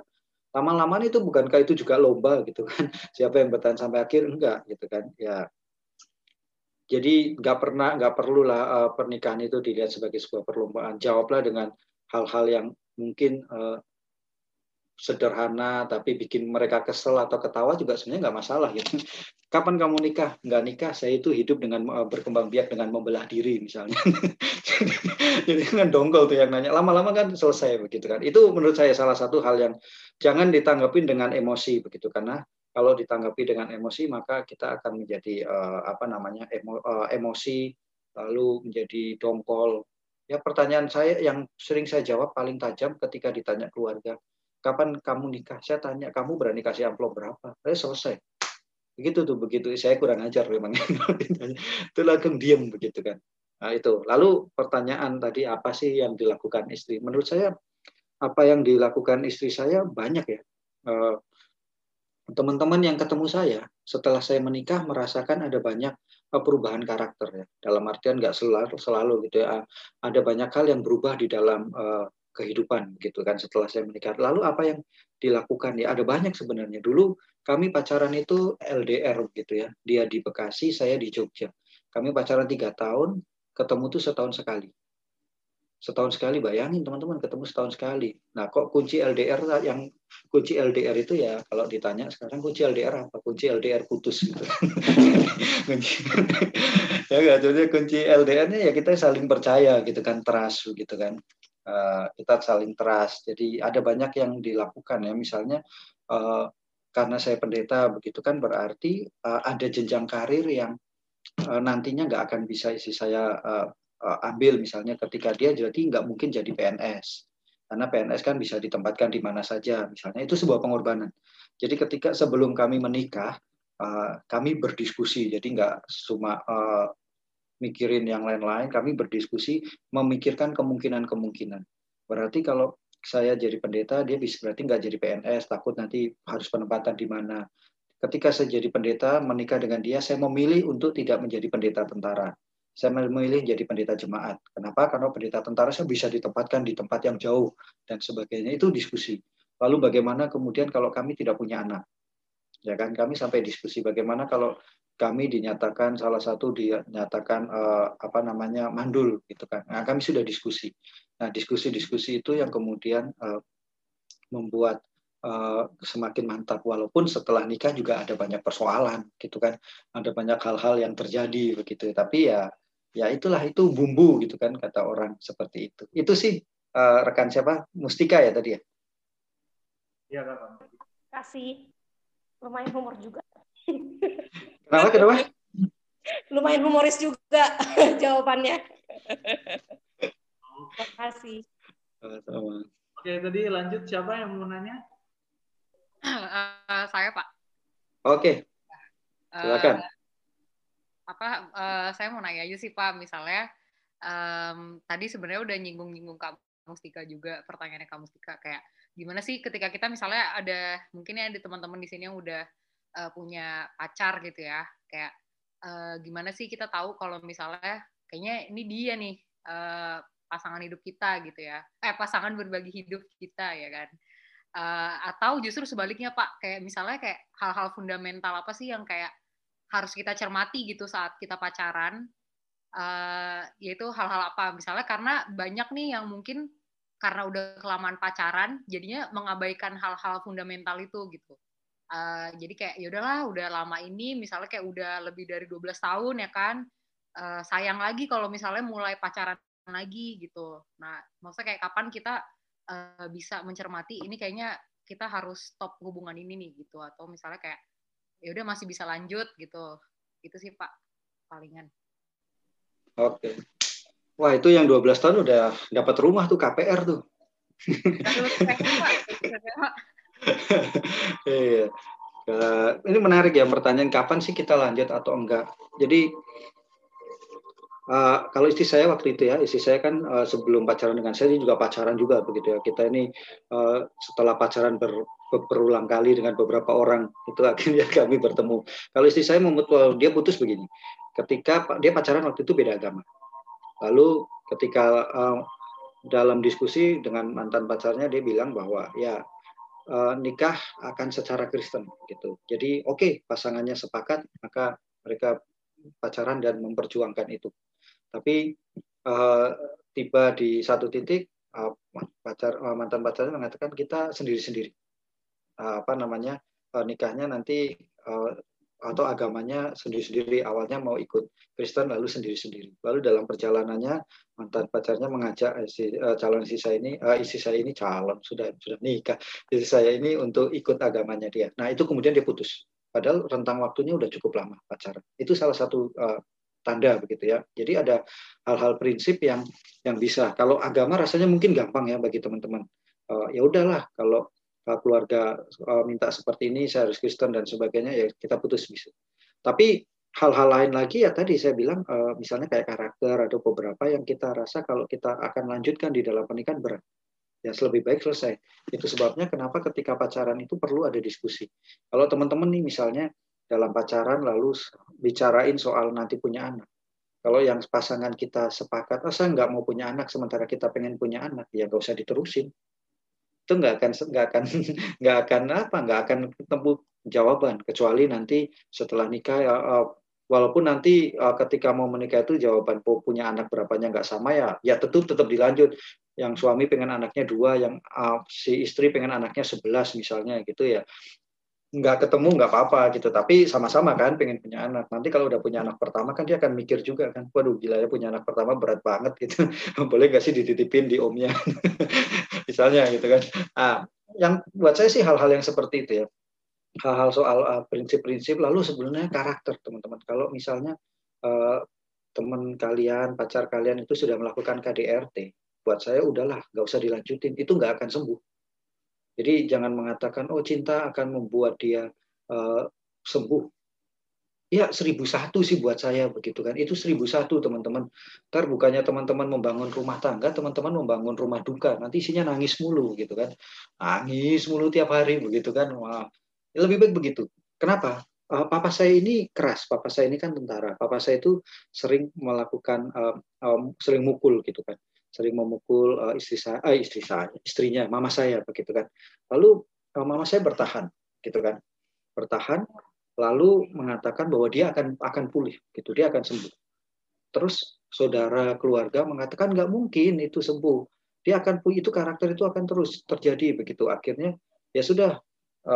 Lama-lamaan itu bukankah itu juga lomba gitu kan? Siapa yang bertahan sampai akhir enggak gitu kan? Ya jadi nggak pernah, nggak perlulah uh, pernikahan itu dilihat sebagai sebuah perlombaan. Jawablah dengan hal-hal yang mungkin uh, sederhana tapi bikin mereka kesel atau ketawa juga sebenarnya nggak masalah gitu. Kapan kamu nikah? Nggak nikah. Saya itu hidup dengan uh, berkembang biak dengan membelah diri misalnya. Jadi kan dongkol tuh yang nanya. Lama-lama kan selesai begitu kan. Itu menurut saya salah satu hal yang jangan ditanggapin dengan emosi begitu karena kalau ditanggapi dengan emosi maka kita akan menjadi uh, apa namanya emo, uh, emosi lalu menjadi dongkol. Ya pertanyaan saya yang sering saya jawab paling tajam ketika ditanya keluarga kapan kamu nikah? Saya tanya kamu berani kasih amplop berapa? Saya selesai. Begitu tuh begitu. Saya kurang ajar memang. Itu langsung diem begitu kan. Nah itu. Lalu pertanyaan tadi apa sih yang dilakukan istri? Menurut saya apa yang dilakukan istri saya banyak ya. Uh, teman-teman yang ketemu saya setelah saya menikah merasakan ada banyak eh, perubahan karakter ya. Dalam artian nggak selalu selalu gitu ya. Ada banyak hal yang berubah di dalam uh, kehidupan gitu kan setelah saya menikah. Lalu apa yang dilakukan ya? Ada banyak sebenarnya. Dulu kami pacaran itu LDR gitu ya. Dia di Bekasi saya di Jogja. Kami pacaran tiga tahun ketemu tuh setahun sekali setahun sekali bayangin teman-teman ketemu setahun sekali. Nah kok kunci LDR yang kunci LDR itu ya kalau ditanya sekarang kunci LDR apa? Kunci LDR putus gitu. Ya nggak? Jadi kunci LDR-nya ya kita saling percaya gitu kan trust gitu kan. Uh, kita saling trust. Jadi ada banyak yang dilakukan ya. Misalnya uh, karena saya pendeta begitu kan berarti uh, ada jenjang karir yang uh, nantinya nggak akan bisa isi saya uh, ambil misalnya ketika dia jadi nggak mungkin jadi PNS karena PNS kan bisa ditempatkan di mana saja misalnya. Itu sebuah pengorbanan. Jadi ketika sebelum kami menikah uh, kami berdiskusi. Jadi nggak cuma uh, mikirin yang lain-lain kami berdiskusi memikirkan kemungkinan-kemungkinan. Berarti kalau saya jadi pendeta dia bisa berarti nggak jadi PNS takut nanti harus penempatan di mana. Ketika saya jadi pendeta menikah dengan dia saya memilih untuk tidak menjadi pendeta tentara saya memilih jadi pendeta jemaat. Kenapa? Karena pendeta tentara saya bisa ditempatkan di tempat yang jauh dan sebagainya. Itu diskusi. Lalu bagaimana kemudian kalau kami tidak punya anak? Ya kan kami sampai diskusi bagaimana kalau kami dinyatakan salah satu dinyatakan uh, apa namanya mandul gitu kan. Nah, kami sudah diskusi. Nah, diskusi-diskusi itu yang kemudian uh, membuat uh, semakin mantap walaupun setelah nikah juga ada banyak persoalan gitu kan ada banyak hal-hal yang terjadi begitu tapi ya ya itulah itu bumbu gitu kan kata orang seperti itu. Itu sih uh, rekan siapa? Mustika ya tadi ya? Iya, Kak. Kasih. Lumayan humor juga. Kenapa? Kenapa? Lumayan humoris juga jawabannya. Terima kasih. Oke, tadi lanjut siapa yang mau nanya? Uh, saya Pak. Oke. Silakan. Uh, apa uh, saya mau nanya aja sih Pak, misalnya um, tadi sebenarnya udah nyinggung-nyinggung Mustika juga pertanyaannya Kak Mustika kayak gimana sih ketika kita misalnya ada mungkin ya ada teman-teman di sini yang udah uh, punya pacar gitu ya kayak uh, gimana sih kita tahu kalau misalnya kayaknya ini dia nih uh, pasangan hidup kita gitu ya. Eh pasangan berbagi hidup kita ya kan. Uh, atau justru sebaliknya Pak kayak misalnya kayak hal-hal fundamental apa sih yang kayak harus kita cermati gitu saat kita pacaran uh, yaitu hal-hal apa? Misalnya karena banyak nih yang mungkin karena udah kelamaan pacaran jadinya mengabaikan hal-hal fundamental itu gitu. Uh, jadi kayak ya udahlah udah lama ini misalnya kayak udah lebih dari 12 tahun ya kan uh, sayang lagi kalau misalnya mulai pacaran lagi gitu. Nah maksudnya kayak kapan kita uh, bisa mencermati ini kayaknya kita harus stop hubungan ini nih gitu. Atau misalnya kayak ya udah masih bisa lanjut gitu itu sih pak palingan oke Wah itu yang 12 tahun udah dapat rumah tuh KPR tuh. Iya. Ini menarik ya pertanyaan kapan sih kita lanjut atau enggak. Jadi uh, kalau istri saya waktu itu ya, istri saya kan uh, sebelum pacaran dengan saya juga pacaran juga begitu ya. Kita ini uh, setelah pacaran ber, berulang kali dengan beberapa orang itu akhirnya kami bertemu. Kalau istri saya memutus, dia putus begini. Ketika dia pacaran waktu itu beda agama. Lalu ketika uh, dalam diskusi dengan mantan pacarnya dia bilang bahwa ya uh, nikah akan secara Kristen gitu. Jadi oke okay, pasangannya sepakat maka mereka pacaran dan memperjuangkan itu. Tapi uh, tiba di satu titik uh, pacar uh, mantan pacarnya mengatakan kita sendiri-sendiri. Uh, apa namanya uh, nikahnya nanti uh, atau agamanya sendiri-sendiri awalnya mau ikut Kristen lalu sendiri-sendiri. Lalu dalam perjalanannya mantan pacarnya mengajak si, uh, calon istri saya ini uh, istri saya ini calon sudah sudah nikah istri saya ini untuk ikut agamanya dia. Nah itu kemudian dia putus. Padahal rentang waktunya udah cukup lama pacaran. Itu salah satu uh, tanda begitu ya. Jadi ada hal-hal prinsip yang yang bisa. Kalau agama rasanya mungkin gampang ya bagi teman-teman. Uh, ya udahlah kalau keluarga uh, minta seperti ini saya harus Kristen dan sebagainya ya kita putus bisa. Tapi hal-hal lain lagi ya tadi saya bilang uh, misalnya kayak karakter atau beberapa yang kita rasa kalau kita akan lanjutkan di dalam pernikahan berat. Ya lebih baik selesai. Itu sebabnya kenapa ketika pacaran itu perlu ada diskusi. Kalau teman-teman nih misalnya dalam pacaran lalu bicarain soal nanti punya anak. Kalau yang pasangan kita sepakat, oh, saya nggak mau punya anak sementara kita pengen punya anak, ya nggak usah diterusin. Itu nggak akan nggak akan nggak akan apa nggak akan ketemu jawaban kecuali nanti setelah nikah ya, uh, walaupun nanti uh, ketika mau menikah itu jawaban punya anak berapanya nggak sama ya ya tetap tetap dilanjut. Yang suami pengen anaknya dua yang uh, si istri pengen anaknya sebelas misalnya gitu ya nggak ketemu nggak apa-apa gitu. Tapi sama-sama kan pengen punya anak. Nanti kalau udah punya anak pertama kan dia akan mikir juga kan waduh gila ya punya anak pertama berat banget gitu. Boleh nggak sih dititipin di omnya? Misalnya gitu kan. Ah yang buat saya sih hal-hal yang seperti itu ya. Hal-hal soal uh, prinsip-prinsip lalu sebenarnya karakter teman-teman. Kalau misalnya uh, teman kalian pacar kalian itu sudah melakukan KDRT buat saya udahlah nggak usah dilanjutin. Itu nggak akan sembuh jadi jangan mengatakan oh cinta akan membuat dia uh, sembuh. Ya seribu satu sih buat saya begitu kan. Itu seribu satu teman-teman. Ntar bukannya teman-teman membangun rumah tangga, teman-teman membangun rumah duka. Nanti isinya nangis mulu gitu kan. Nangis mulu tiap hari begitu kan. Wah, lebih baik begitu. Kenapa? Uh, papa saya ini keras, papa saya ini kan tentara. Papa saya itu sering melakukan, uh, um, sering mukul gitu kan sering memukul uh, istri saya, uh, istri saya, istrinya, mama saya begitu kan. Lalu uh, mama saya bertahan, gitu kan, bertahan, lalu mengatakan bahwa dia akan akan pulih, gitu, dia akan sembuh. Terus saudara keluarga mengatakan nggak mungkin itu sembuh, dia akan itu karakter itu akan terus terjadi begitu. Akhirnya ya sudah Eh,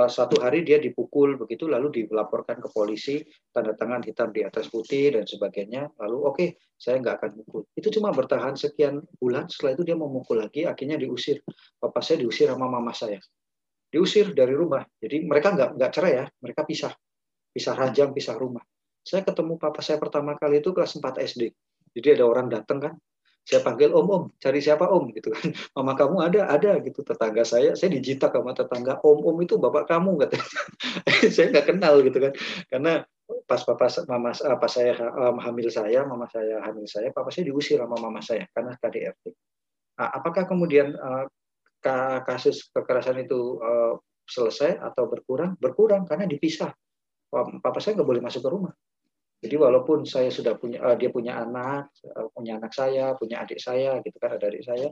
suatu hari dia dipukul begitu lalu dilaporkan ke polisi tanda tangan hitam di atas putih dan sebagainya. Lalu oke okay, saya nggak akan mukul itu cuma bertahan sekian bulan setelah itu dia mau mukul lagi akhirnya diusir. Papa saya diusir sama mama saya. Diusir dari rumah. Jadi mereka nggak nggak cerai ya mereka pisah. Pisah ranjang pisah rumah. Saya ketemu papa saya pertama kali itu kelas 4 SD jadi ada orang datang kan saya panggil om om cari siapa om gitu kan mama kamu ada ada gitu tetangga saya saya dijitak sama tetangga om om itu bapak kamu katanya saya nggak kenal gitu kan karena pas papa mama pas saya um, hamil saya mama saya hamil saya papa saya diusir sama mama saya karena KDRT Nah, apakah kemudian uh, kasus kekerasan itu uh, selesai atau berkurang? Berkurang karena dipisah. Papa saya nggak boleh masuk ke rumah. Jadi walaupun saya sudah punya, uh, dia punya anak, uh, punya anak saya, punya adik saya, gitu kan ada adik saya,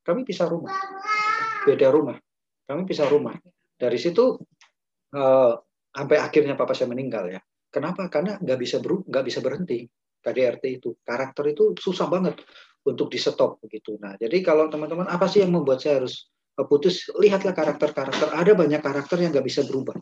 kami pisah rumah, beda rumah, kami pisah rumah. Dari situ uh, sampai akhirnya papa saya meninggal ya. Kenapa? Karena nggak bisa ber, nggak bisa berhenti KDRT itu. Karakter itu susah banget untuk di stop begitu. Nah, jadi kalau teman-teman apa sih yang membuat saya harus putus? Lihatlah karakter-karakter. Ada banyak karakter yang nggak bisa berubah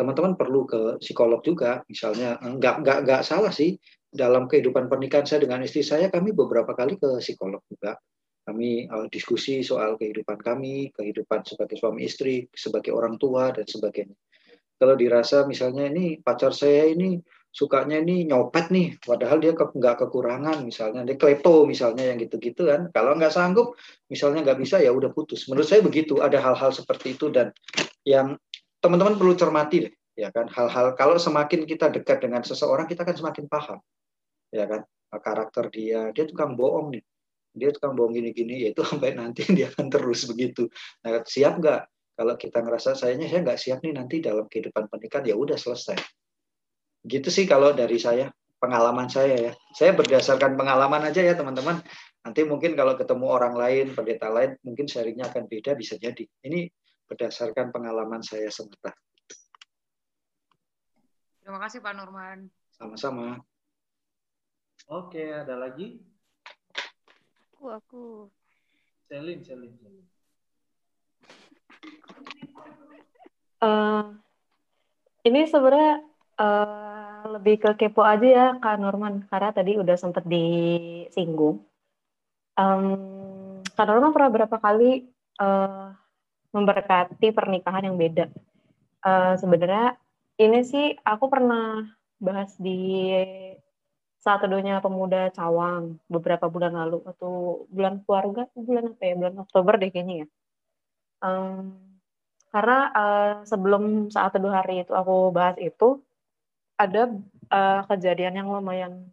teman-teman perlu ke psikolog juga. Misalnya nggak nggak nggak salah sih. Dalam kehidupan pernikahan saya dengan istri saya kami beberapa kali ke psikolog juga. Kami uh, diskusi soal kehidupan kami kehidupan sebagai suami istri sebagai orang tua dan sebagainya. Kalau dirasa misalnya ini pacar saya ini sukanya ini nyopet nih padahal dia ke, nggak kekurangan misalnya dia klepo misalnya yang gitu-gitu kan. Kalau nggak sanggup misalnya nggak bisa ya udah putus. Menurut saya begitu ada hal-hal seperti itu. Dan yang teman-teman perlu cermati deh, ya kan hal-hal kalau semakin kita dekat dengan seseorang kita kan semakin paham, ya kan karakter dia, dia tukang bohong nih, dia tukang bohong gini-gini, yaitu sampai nanti dia akan terus begitu. Nah siap nggak? Kalau kita ngerasa sayanya saya nggak siap nih nanti dalam kehidupan pernikahan ya udah selesai. Gitu sih kalau dari saya pengalaman saya ya. Saya berdasarkan pengalaman aja ya teman-teman. Nanti mungkin kalau ketemu orang lain, pendeta lain, mungkin sharingnya akan beda bisa jadi. Ini berdasarkan pengalaman saya semata. Terima kasih Pak Nurman. Sama-sama. Oke, ada lagi? Aku, aku. Selin, Selin, Selin. Uh, ini sebenarnya uh, lebih ke kepo aja ya Kak Norman, karena tadi udah sempat disinggung. Um, Kak Norman pernah berapa kali uh, memberkati pernikahan yang beda. Uh, Sebenarnya ini sih aku pernah bahas di saat teduhnya pemuda Cawang beberapa bulan lalu atau bulan keluarga bulan apa ya bulan Oktober deh kayaknya ya. Um, karena uh, sebelum saat teduh hari itu aku bahas itu ada uh, kejadian yang lumayan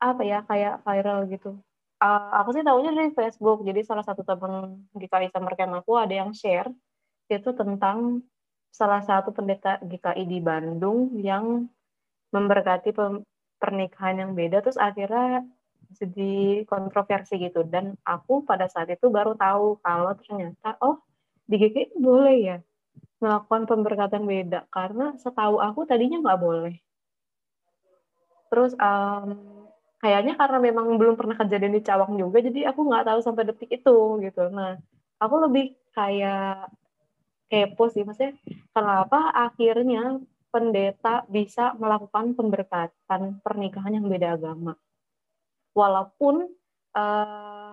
apa ya kayak viral gitu uh, aku sih tahunya dari Facebook. Jadi salah satu teman GKI Summer Camp aku ada yang share itu tentang salah satu pendeta GKI di Bandung yang memberkati pernikahan yang beda terus akhirnya jadi kontroversi gitu. Dan aku pada saat itu baru tahu kalau ternyata oh di GKI boleh ya melakukan pemberkatan beda. Karena setahu aku tadinya nggak boleh. Terus um, kayaknya karena memang belum pernah kejadian di Cawang juga jadi aku nggak tahu sampai detik itu gitu. Nah aku lebih kayak kepo sih maksudnya kenapa akhirnya pendeta bisa melakukan pemberkatan pernikahan yang beda agama? Walaupun uh,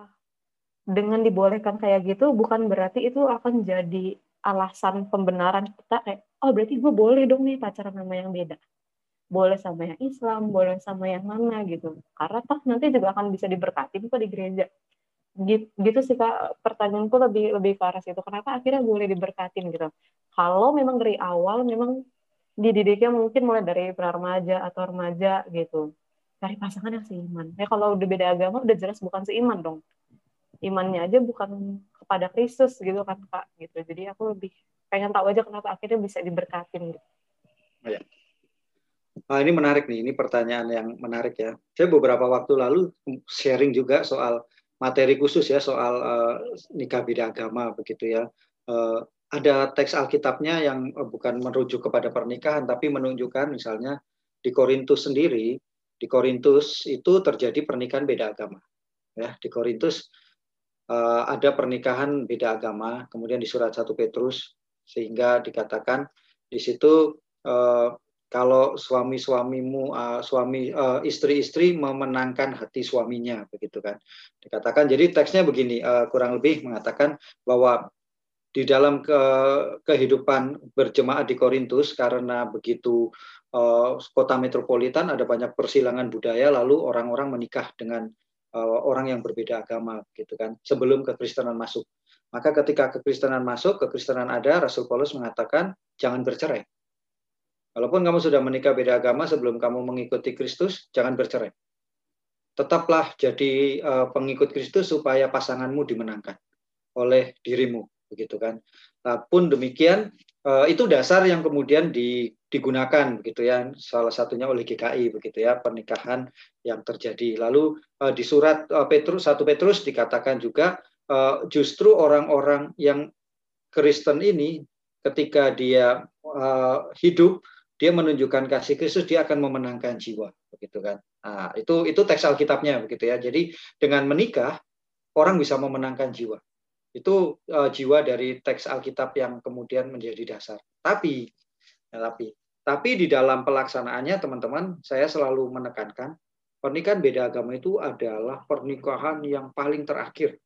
dengan dibolehkan kayak gitu bukan berarti itu akan jadi alasan pembenaran kita kayak oh berarti gue boleh dong nih pacaran sama yang beda boleh sama yang Islam, boleh sama yang mana gitu. Karena toh nanti juga akan bisa diberkati kok di gereja. Gitu, gitu sih kak, pertanyaanku lebih lebih ke arah situ. Kenapa akhirnya boleh diberkatin gitu? Kalau memang dari awal memang dididiknya mungkin mulai dari remaja atau remaja gitu. Cari pasangan yang seiman. Ya kalau udah beda agama udah jelas bukan seiman dong. Imannya aja bukan kepada Kristus gitu kan kak gitu. Jadi aku lebih pengen tahu aja kenapa akhirnya bisa diberkatin gitu. Oh, ya. Nah, ini menarik nih, ini pertanyaan yang menarik ya. Saya beberapa waktu lalu sharing juga soal materi khusus ya soal uh, nikah beda agama begitu ya. Uh, ada teks Alkitabnya yang uh, bukan merujuk kepada pernikahan tapi menunjukkan misalnya di Korintus sendiri, di Korintus itu terjadi pernikahan beda agama. Ya, di Korintus uh, ada pernikahan beda agama, kemudian di surat 1 Petrus sehingga dikatakan di situ uh, kalau suami-suamimu uh, suami uh, istri-istri memenangkan hati suaminya begitu kan. Dikatakan jadi teksnya begini uh, kurang lebih mengatakan bahwa di dalam ke, kehidupan berjemaat di Korintus karena begitu uh, kota metropolitan ada banyak persilangan budaya lalu orang-orang menikah dengan uh, orang yang berbeda agama gitu kan sebelum kekristenan masuk. Maka ketika kekristenan masuk kekristenan ada Rasul Paulus mengatakan jangan bercerai Walaupun kamu sudah menikah beda agama sebelum kamu mengikuti Kristus, jangan bercerai. tetaplah jadi uh, pengikut Kristus supaya pasanganmu dimenangkan oleh dirimu, begitu kan? Nah, pun demikian uh, itu dasar yang kemudian di, digunakan, begitu ya, salah satunya oleh GKI, begitu ya, pernikahan yang terjadi. Lalu uh, di surat Petrus satu Petrus dikatakan juga justru orang-orang yang Kristen ini ketika dia hidup dia menunjukkan kasih Kristus dia akan memenangkan jiwa begitu kan? Nah, itu itu teks Alkitabnya begitu ya. Jadi dengan menikah orang bisa memenangkan jiwa. Itu uh, jiwa dari teks Alkitab yang kemudian menjadi dasar. Tapi ya, tapi tapi di dalam pelaksanaannya teman-teman saya selalu menekankan pernikahan beda agama itu adalah pernikahan yang paling terakhir.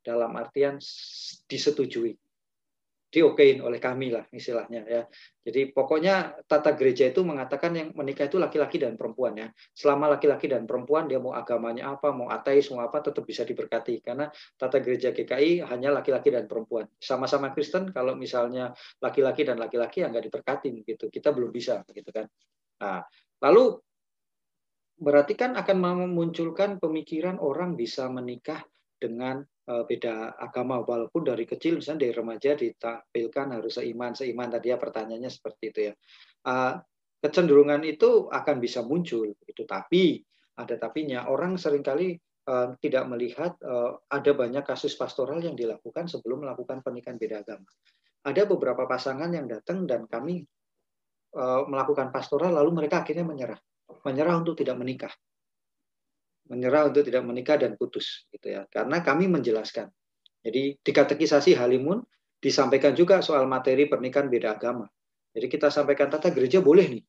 Dalam artian disetujui diokein oleh kami lah istilahnya ya. Jadi pokoknya tata gereja itu mengatakan yang menikah itu laki-laki dan perempuan ya. Selama laki-laki dan perempuan dia mau agamanya apa, mau ateis, mau apa tetap bisa diberkati karena tata gereja GKI hanya laki-laki dan perempuan. Sama-sama Kristen kalau misalnya laki-laki dan laki-laki yang nggak diberkati gitu. Kita belum bisa gitu kan. Nah, lalu berarti kan akan memunculkan pemikiran orang bisa menikah dengan beda agama. Walaupun dari kecil misalnya dari remaja ditampilkan harus seiman seiman. Tadi ya pertanyaannya seperti itu ya. Uh, kecenderungan itu akan bisa muncul itu tapi ada tapinya. Orang sering kali uh, tidak melihat ada banyak kasus pastoral yang dilakukan sebelum melakukan pernikahan beda agama. Ada beberapa pasangan yang datang dan kami melakukan pastoral lalu mereka akhirnya menyerah. Menyerah untuk tidak menikah menyerah untuk tidak menikah dan putus gitu ya. Karena kami menjelaskan. Jadi di katekisasi Halimun disampaikan juga soal materi pernikahan beda agama. Jadi kita sampaikan tata gereja boleh nih.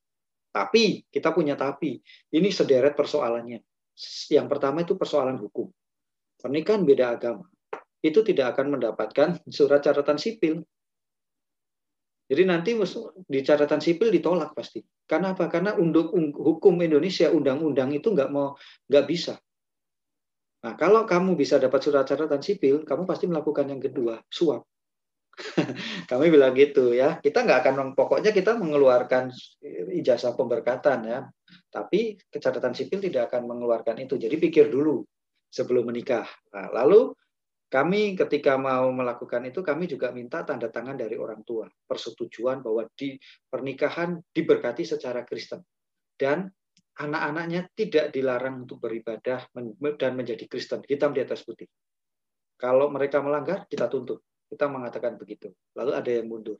Tapi kita punya tapi. Ini sederet persoalannya. Yang pertama itu persoalan hukum. Pernikahan beda agama. Itu tidak akan mendapatkan surat catatan sipil jadi nanti di catatan sipil ditolak pasti. Karena apa? Karena untuk hukum Indonesia, undang-undang itu nggak mau nggak bisa. Nah, kalau kamu bisa dapat surat catatan sipil, kamu pasti melakukan yang kedua, suap. Kami bilang gitu ya. Kita nggak akan pokoknya kita mengeluarkan ijazah pemberkatan ya. Tapi catatan sipil tidak akan mengeluarkan itu. Jadi pikir dulu sebelum menikah. Nah, lalu kami ketika mau melakukan itu kami juga minta tanda tangan dari orang tua. Persetujuan bahwa di pernikahan diberkati secara Kristen. Dan anak-anaknya tidak dilarang untuk beribadah dan menjadi Kristen. Hitam di atas putih. Kalau mereka melanggar kita tuntut. Kita mengatakan begitu. Lalu ada yang mundur.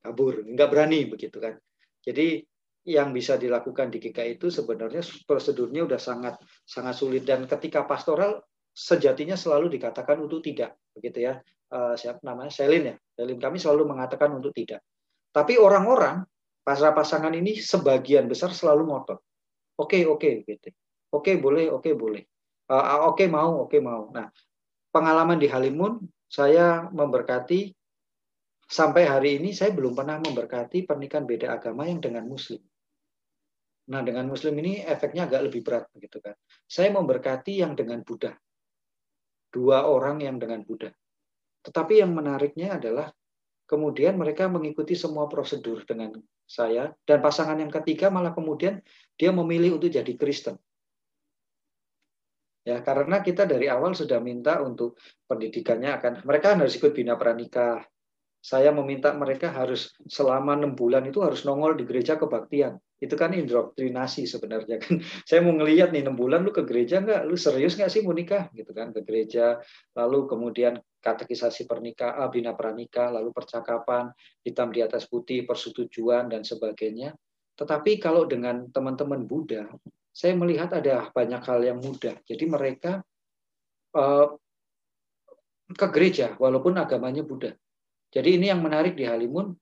Kabur. Nggak berani begitu kan. Jadi yang bisa dilakukan di GKI itu sebenarnya prosedurnya udah sangat sangat sulit. Dan ketika pastoral sejatinya selalu dikatakan untuk tidak, begitu ya. Uh, siapa namanya? Selin ya. Selin kami selalu mengatakan untuk tidak. Tapi orang-orang pasrah pasangan ini sebagian besar selalu ngotot. Oke, okay, oke, okay, gitu. Oke, okay, boleh, oke, okay, boleh. Uh, oke, okay, mau, oke, okay, mau. Nah, pengalaman di Halimun saya memberkati sampai hari ini saya belum pernah memberkati pernikahan beda agama yang dengan muslim. Nah, dengan muslim ini efeknya agak lebih berat begitu kan. Saya memberkati yang dengan Buddha dua orang yang dengan Buddha. Tetapi yang menariknya adalah kemudian mereka mengikuti semua prosedur dengan saya dan pasangan yang ketiga malah kemudian dia memilih untuk jadi Kristen. Ya, karena kita dari awal sudah minta untuk pendidikannya akan mereka harus ikut bina pranikah. Saya meminta mereka harus selama enam bulan itu harus nongol di gereja kebaktian. Itu kan indoktrinasi sebenarnya kan. Saya mau ngelihat nih enam bulan lu ke gereja nggak? Lu serius nggak sih mau nikah? Gitu kan ke gereja. Lalu kemudian katekisasi pernikahan ah, bina pranikah lalu percakapan hitam di atas putih persetujuan dan sebagainya. Tetapi kalau dengan teman-teman Buddha saya melihat ada banyak hal yang mudah. Jadi mereka uh, ke gereja walaupun agamanya Buddha jadi ini yang menarik di Halimun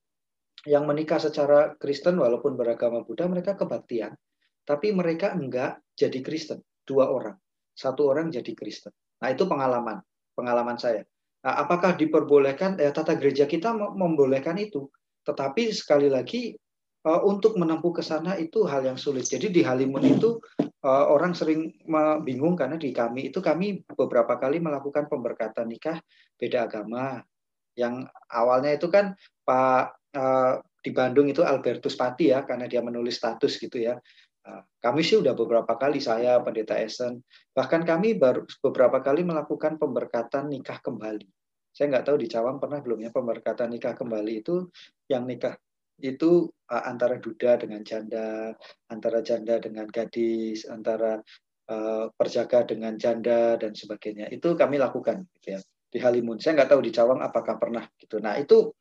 yang menikah secara Kristen walaupun beragama Buddha mereka kebaktian. Tapi mereka enggak jadi Kristen dua orang. Satu orang jadi Kristen. Nah itu pengalaman pengalaman saya. Nah, apakah diperbolehkan eh, tata gereja kita membolehkan itu? Tetapi sekali lagi uh, untuk menempuh ke sana itu hal yang sulit. Jadi di Halimun itu uh, orang sering bingung karena di kami itu kami beberapa kali melakukan pemberkatan nikah beda agama yang awalnya itu kan Pak uh, di Bandung itu Albertus Pati ya karena dia menulis status gitu ya Nah, kami sih udah beberapa kali saya pendeta Esen bahkan kami baru beberapa kali melakukan pemberkatan nikah kembali. Saya nggak tahu di Cawang pernah belum ya pemberkatan nikah kembali itu yang nikah itu uh, antara duda dengan janda, antara janda dengan gadis, antara perjaga dengan janda dan sebagainya. Itu kami lakukan gitu ya di Halimun. Saya nggak tahu di Cawang apakah pernah gitu. Nah itu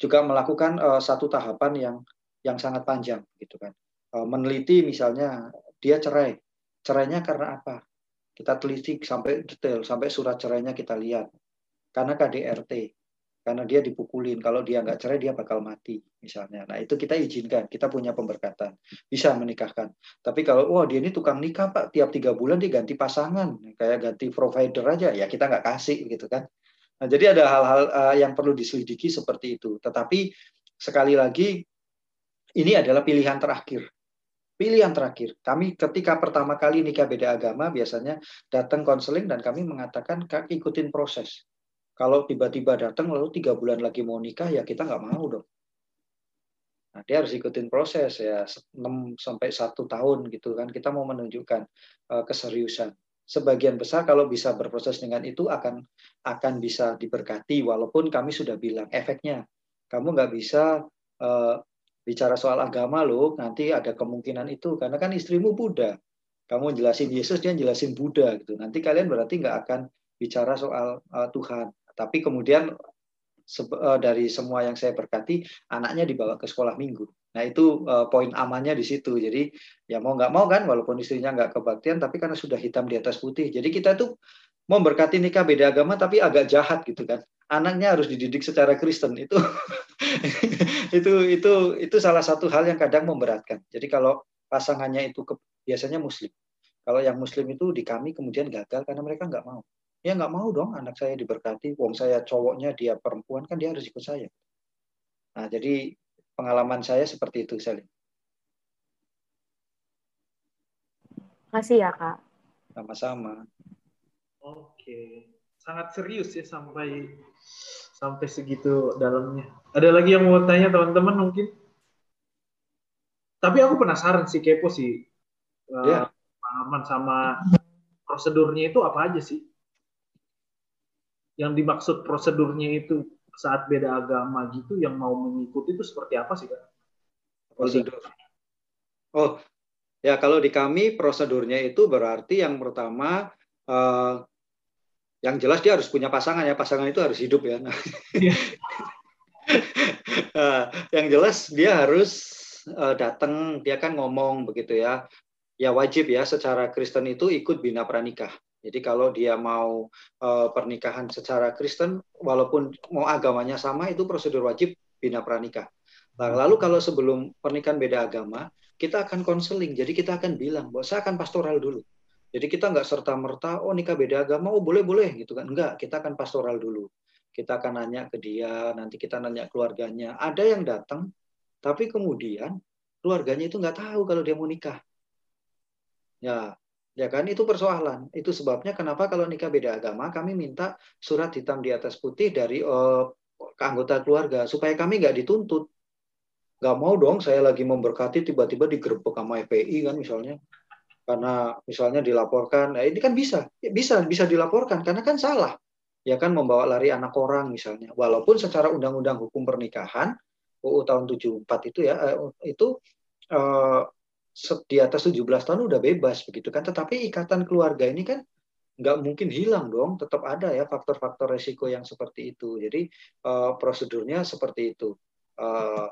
juga melakukan uh, satu tahapan yang yang sangat panjang gitu kan. Eh, meneliti misalnya dia cerai. Cerainya karena apa? Kita teliti sampai detail, sampai surat cerainya kita lihat. Karena KDRT, karena dia dipukulin. Kalau dia nggak cerai, dia bakal mati, misalnya. Nah, itu kita izinkan. Kita punya pemberkatan. Bisa menikahkan. Tapi kalau, wah dia ini tukang nikah, Pak. Tiap tiga bulan dia ganti pasangan. Kayak ganti provider aja. Ya, kita nggak kasih, gitu kan. Nah, jadi ada hal-hal uh, yang perlu diselidiki seperti itu. Tetapi, sekali lagi, ini adalah pilihan terakhir pilihan terakhir. Kami ketika pertama kali nikah beda agama biasanya datang konseling dan kami mengatakan kak ikutin proses. Kalau tiba-tiba datang lalu tiga bulan lagi mau nikah ya kita nggak mau dong. Nah, dia harus ikutin proses ya 6 sampai satu tahun gitu kan. Kita mau menunjukkan uh, keseriusan. Sebagian besar kalau bisa berproses dengan itu akan akan bisa diberkati walaupun kami sudah bilang efeknya kamu nggak bisa uh, bicara soal agama loh, nanti ada kemungkinan itu karena kan istrimu Buddha. Kamu jelasin Yesus, dia jelasin Buddha gitu. Nanti kalian berarti nggak akan bicara soal uh, Tuhan. Tapi kemudian uh, dari semua yang saya berkati, anaknya dibawa ke sekolah minggu. Nah itu uh, poin amannya di situ. Jadi ya mau nggak mau kan, walaupun istrinya nggak kebaktian, tapi karena sudah hitam di atas putih. Jadi kita tuh mau berkati nikah beda agama, tapi agak jahat gitu kan anaknya harus dididik secara Kristen itu itu itu itu salah satu hal yang kadang memberatkan. Jadi kalau pasangannya itu ke, biasanya Muslim, kalau yang Muslim itu di kami kemudian gagal karena mereka nggak mau. Ya nggak mau dong anak saya diberkati. Wong saya cowoknya dia perempuan kan dia harus ikut saya. Nah jadi pengalaman saya seperti itu Salim. Makasih ya kak. Sama-sama. Oke, sangat serius ya sampai sampai segitu dalamnya. Ada lagi yang mau tanya teman-teman mungkin? Tapi aku penasaran sih kepo sih. Yeah. Pengalaman sama prosedurnya itu apa aja sih? Yang dimaksud prosedurnya itu saat beda agama gitu yang mau mengikuti itu seperti apa sih kak? Prosedur. Oh, ya kalau di kami prosedurnya itu berarti yang pertama uh, yang jelas dia harus punya pasangan ya pasangan itu harus hidup ya. Nah, yang jelas dia harus uh, datang dia kan ngomong begitu ya. Ya wajib ya secara Kristen itu ikut bina pranikah jadi kalau dia mau uh, pernikahan secara Kristen walaupun mau agamanya sama itu prosedur wajib bina pranikah nah, lalu kalau sebelum pernikahan beda agama kita akan konseling jadi kita akan bilang bahwa saya akan pastoral dulu jadi kita nggak serta merta, oh nikah beda agama, oh boleh boleh gitu kan? Enggak, kita akan pastoral dulu. Kita akan nanya ke dia, nanti kita nanya keluarganya. Ada yang datang, tapi kemudian keluarganya itu nggak tahu kalau dia mau nikah. Ya, ya kan? Itu persoalan. Itu sebabnya kenapa kalau nikah beda agama kami minta surat hitam di atas putih dari uh, anggota keluarga supaya kami nggak dituntut. Nggak mau dong saya lagi memberkati tiba-tiba digerebek sama FPI kan misalnya. Karena misalnya dilaporkan, nah ini kan bisa, ya bisa bisa dilaporkan. Karena kan salah, ya kan? Membawa lari anak orang misalnya, walaupun secara undang-undang hukum pernikahan UU tahun 74 itu ya eh, itu eh, di atas 17 tahun udah bebas begitu kan, tetapi ikatan keluarga ini kan nggak mungkin hilang dong, tetap ada ya faktor-faktor resiko yang seperti itu. Jadi eh, prosedurnya seperti itu. Eh,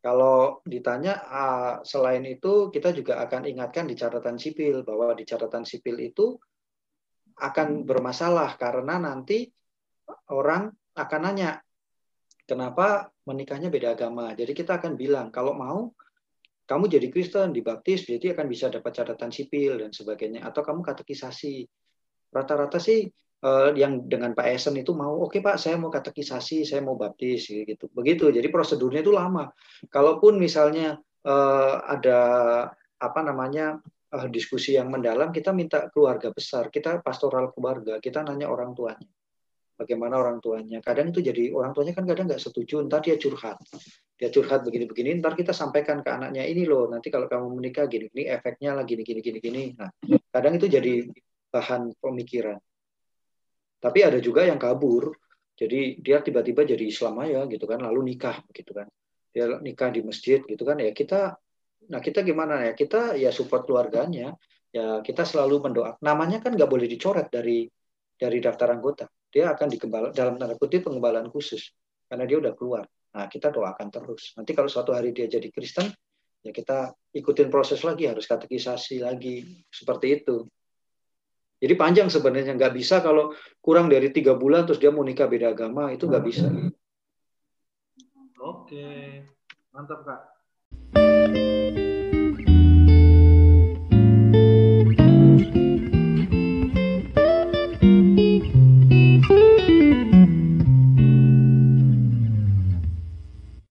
kalau ditanya ah, selain itu kita juga akan ingatkan di catatan sipil bahwa di catatan sipil itu akan bermasalah karena nanti orang akan nanya kenapa menikahnya beda agama. Jadi kita akan bilang kalau mau kamu jadi Kristen dibaptis jadi akan bisa dapat catatan sipil dan sebagainya. Atau kamu katekisasi. Rata-rata sih uh, yang dengan Pak Esen itu mau oke okay, Pak saya mau katekisasi saya mau baptis gitu. Begitu. Jadi prosedurnya itu lama. Kalaupun misalnya uh, ada apa namanya uh, diskusi yang mendalam kita minta keluarga besar kita pastoral keluarga kita nanya orang tuanya bagaimana orang tuanya. Kadang itu jadi orang tuanya kan kadang nggak setuju, ntar dia curhat. Dia curhat begini-begini, ntar kita sampaikan ke anaknya ini loh, nanti kalau kamu menikah gini, gini efeknya lah gini, gini, gini, gini. Nah, kadang itu jadi bahan pemikiran. Tapi ada juga yang kabur, jadi dia tiba-tiba jadi Islam aja gitu kan, lalu nikah gitu kan. Dia nikah di masjid gitu kan, ya kita, nah kita gimana ya? Kita ya support keluarganya, ya kita selalu mendoakan. Namanya kan nggak boleh dicoret dari dari daftar anggota. Dia akan dikembal dalam tanda kutip pengembalaan khusus karena dia udah keluar. Nah, kita doakan terus. Nanti kalau suatu hari dia jadi Kristen, ya kita ikutin proses lagi, harus katekisasi lagi, seperti itu. Jadi panjang sebenarnya nggak bisa kalau kurang dari tiga bulan terus dia mau nikah beda agama itu nggak bisa. Oke, mantap kak.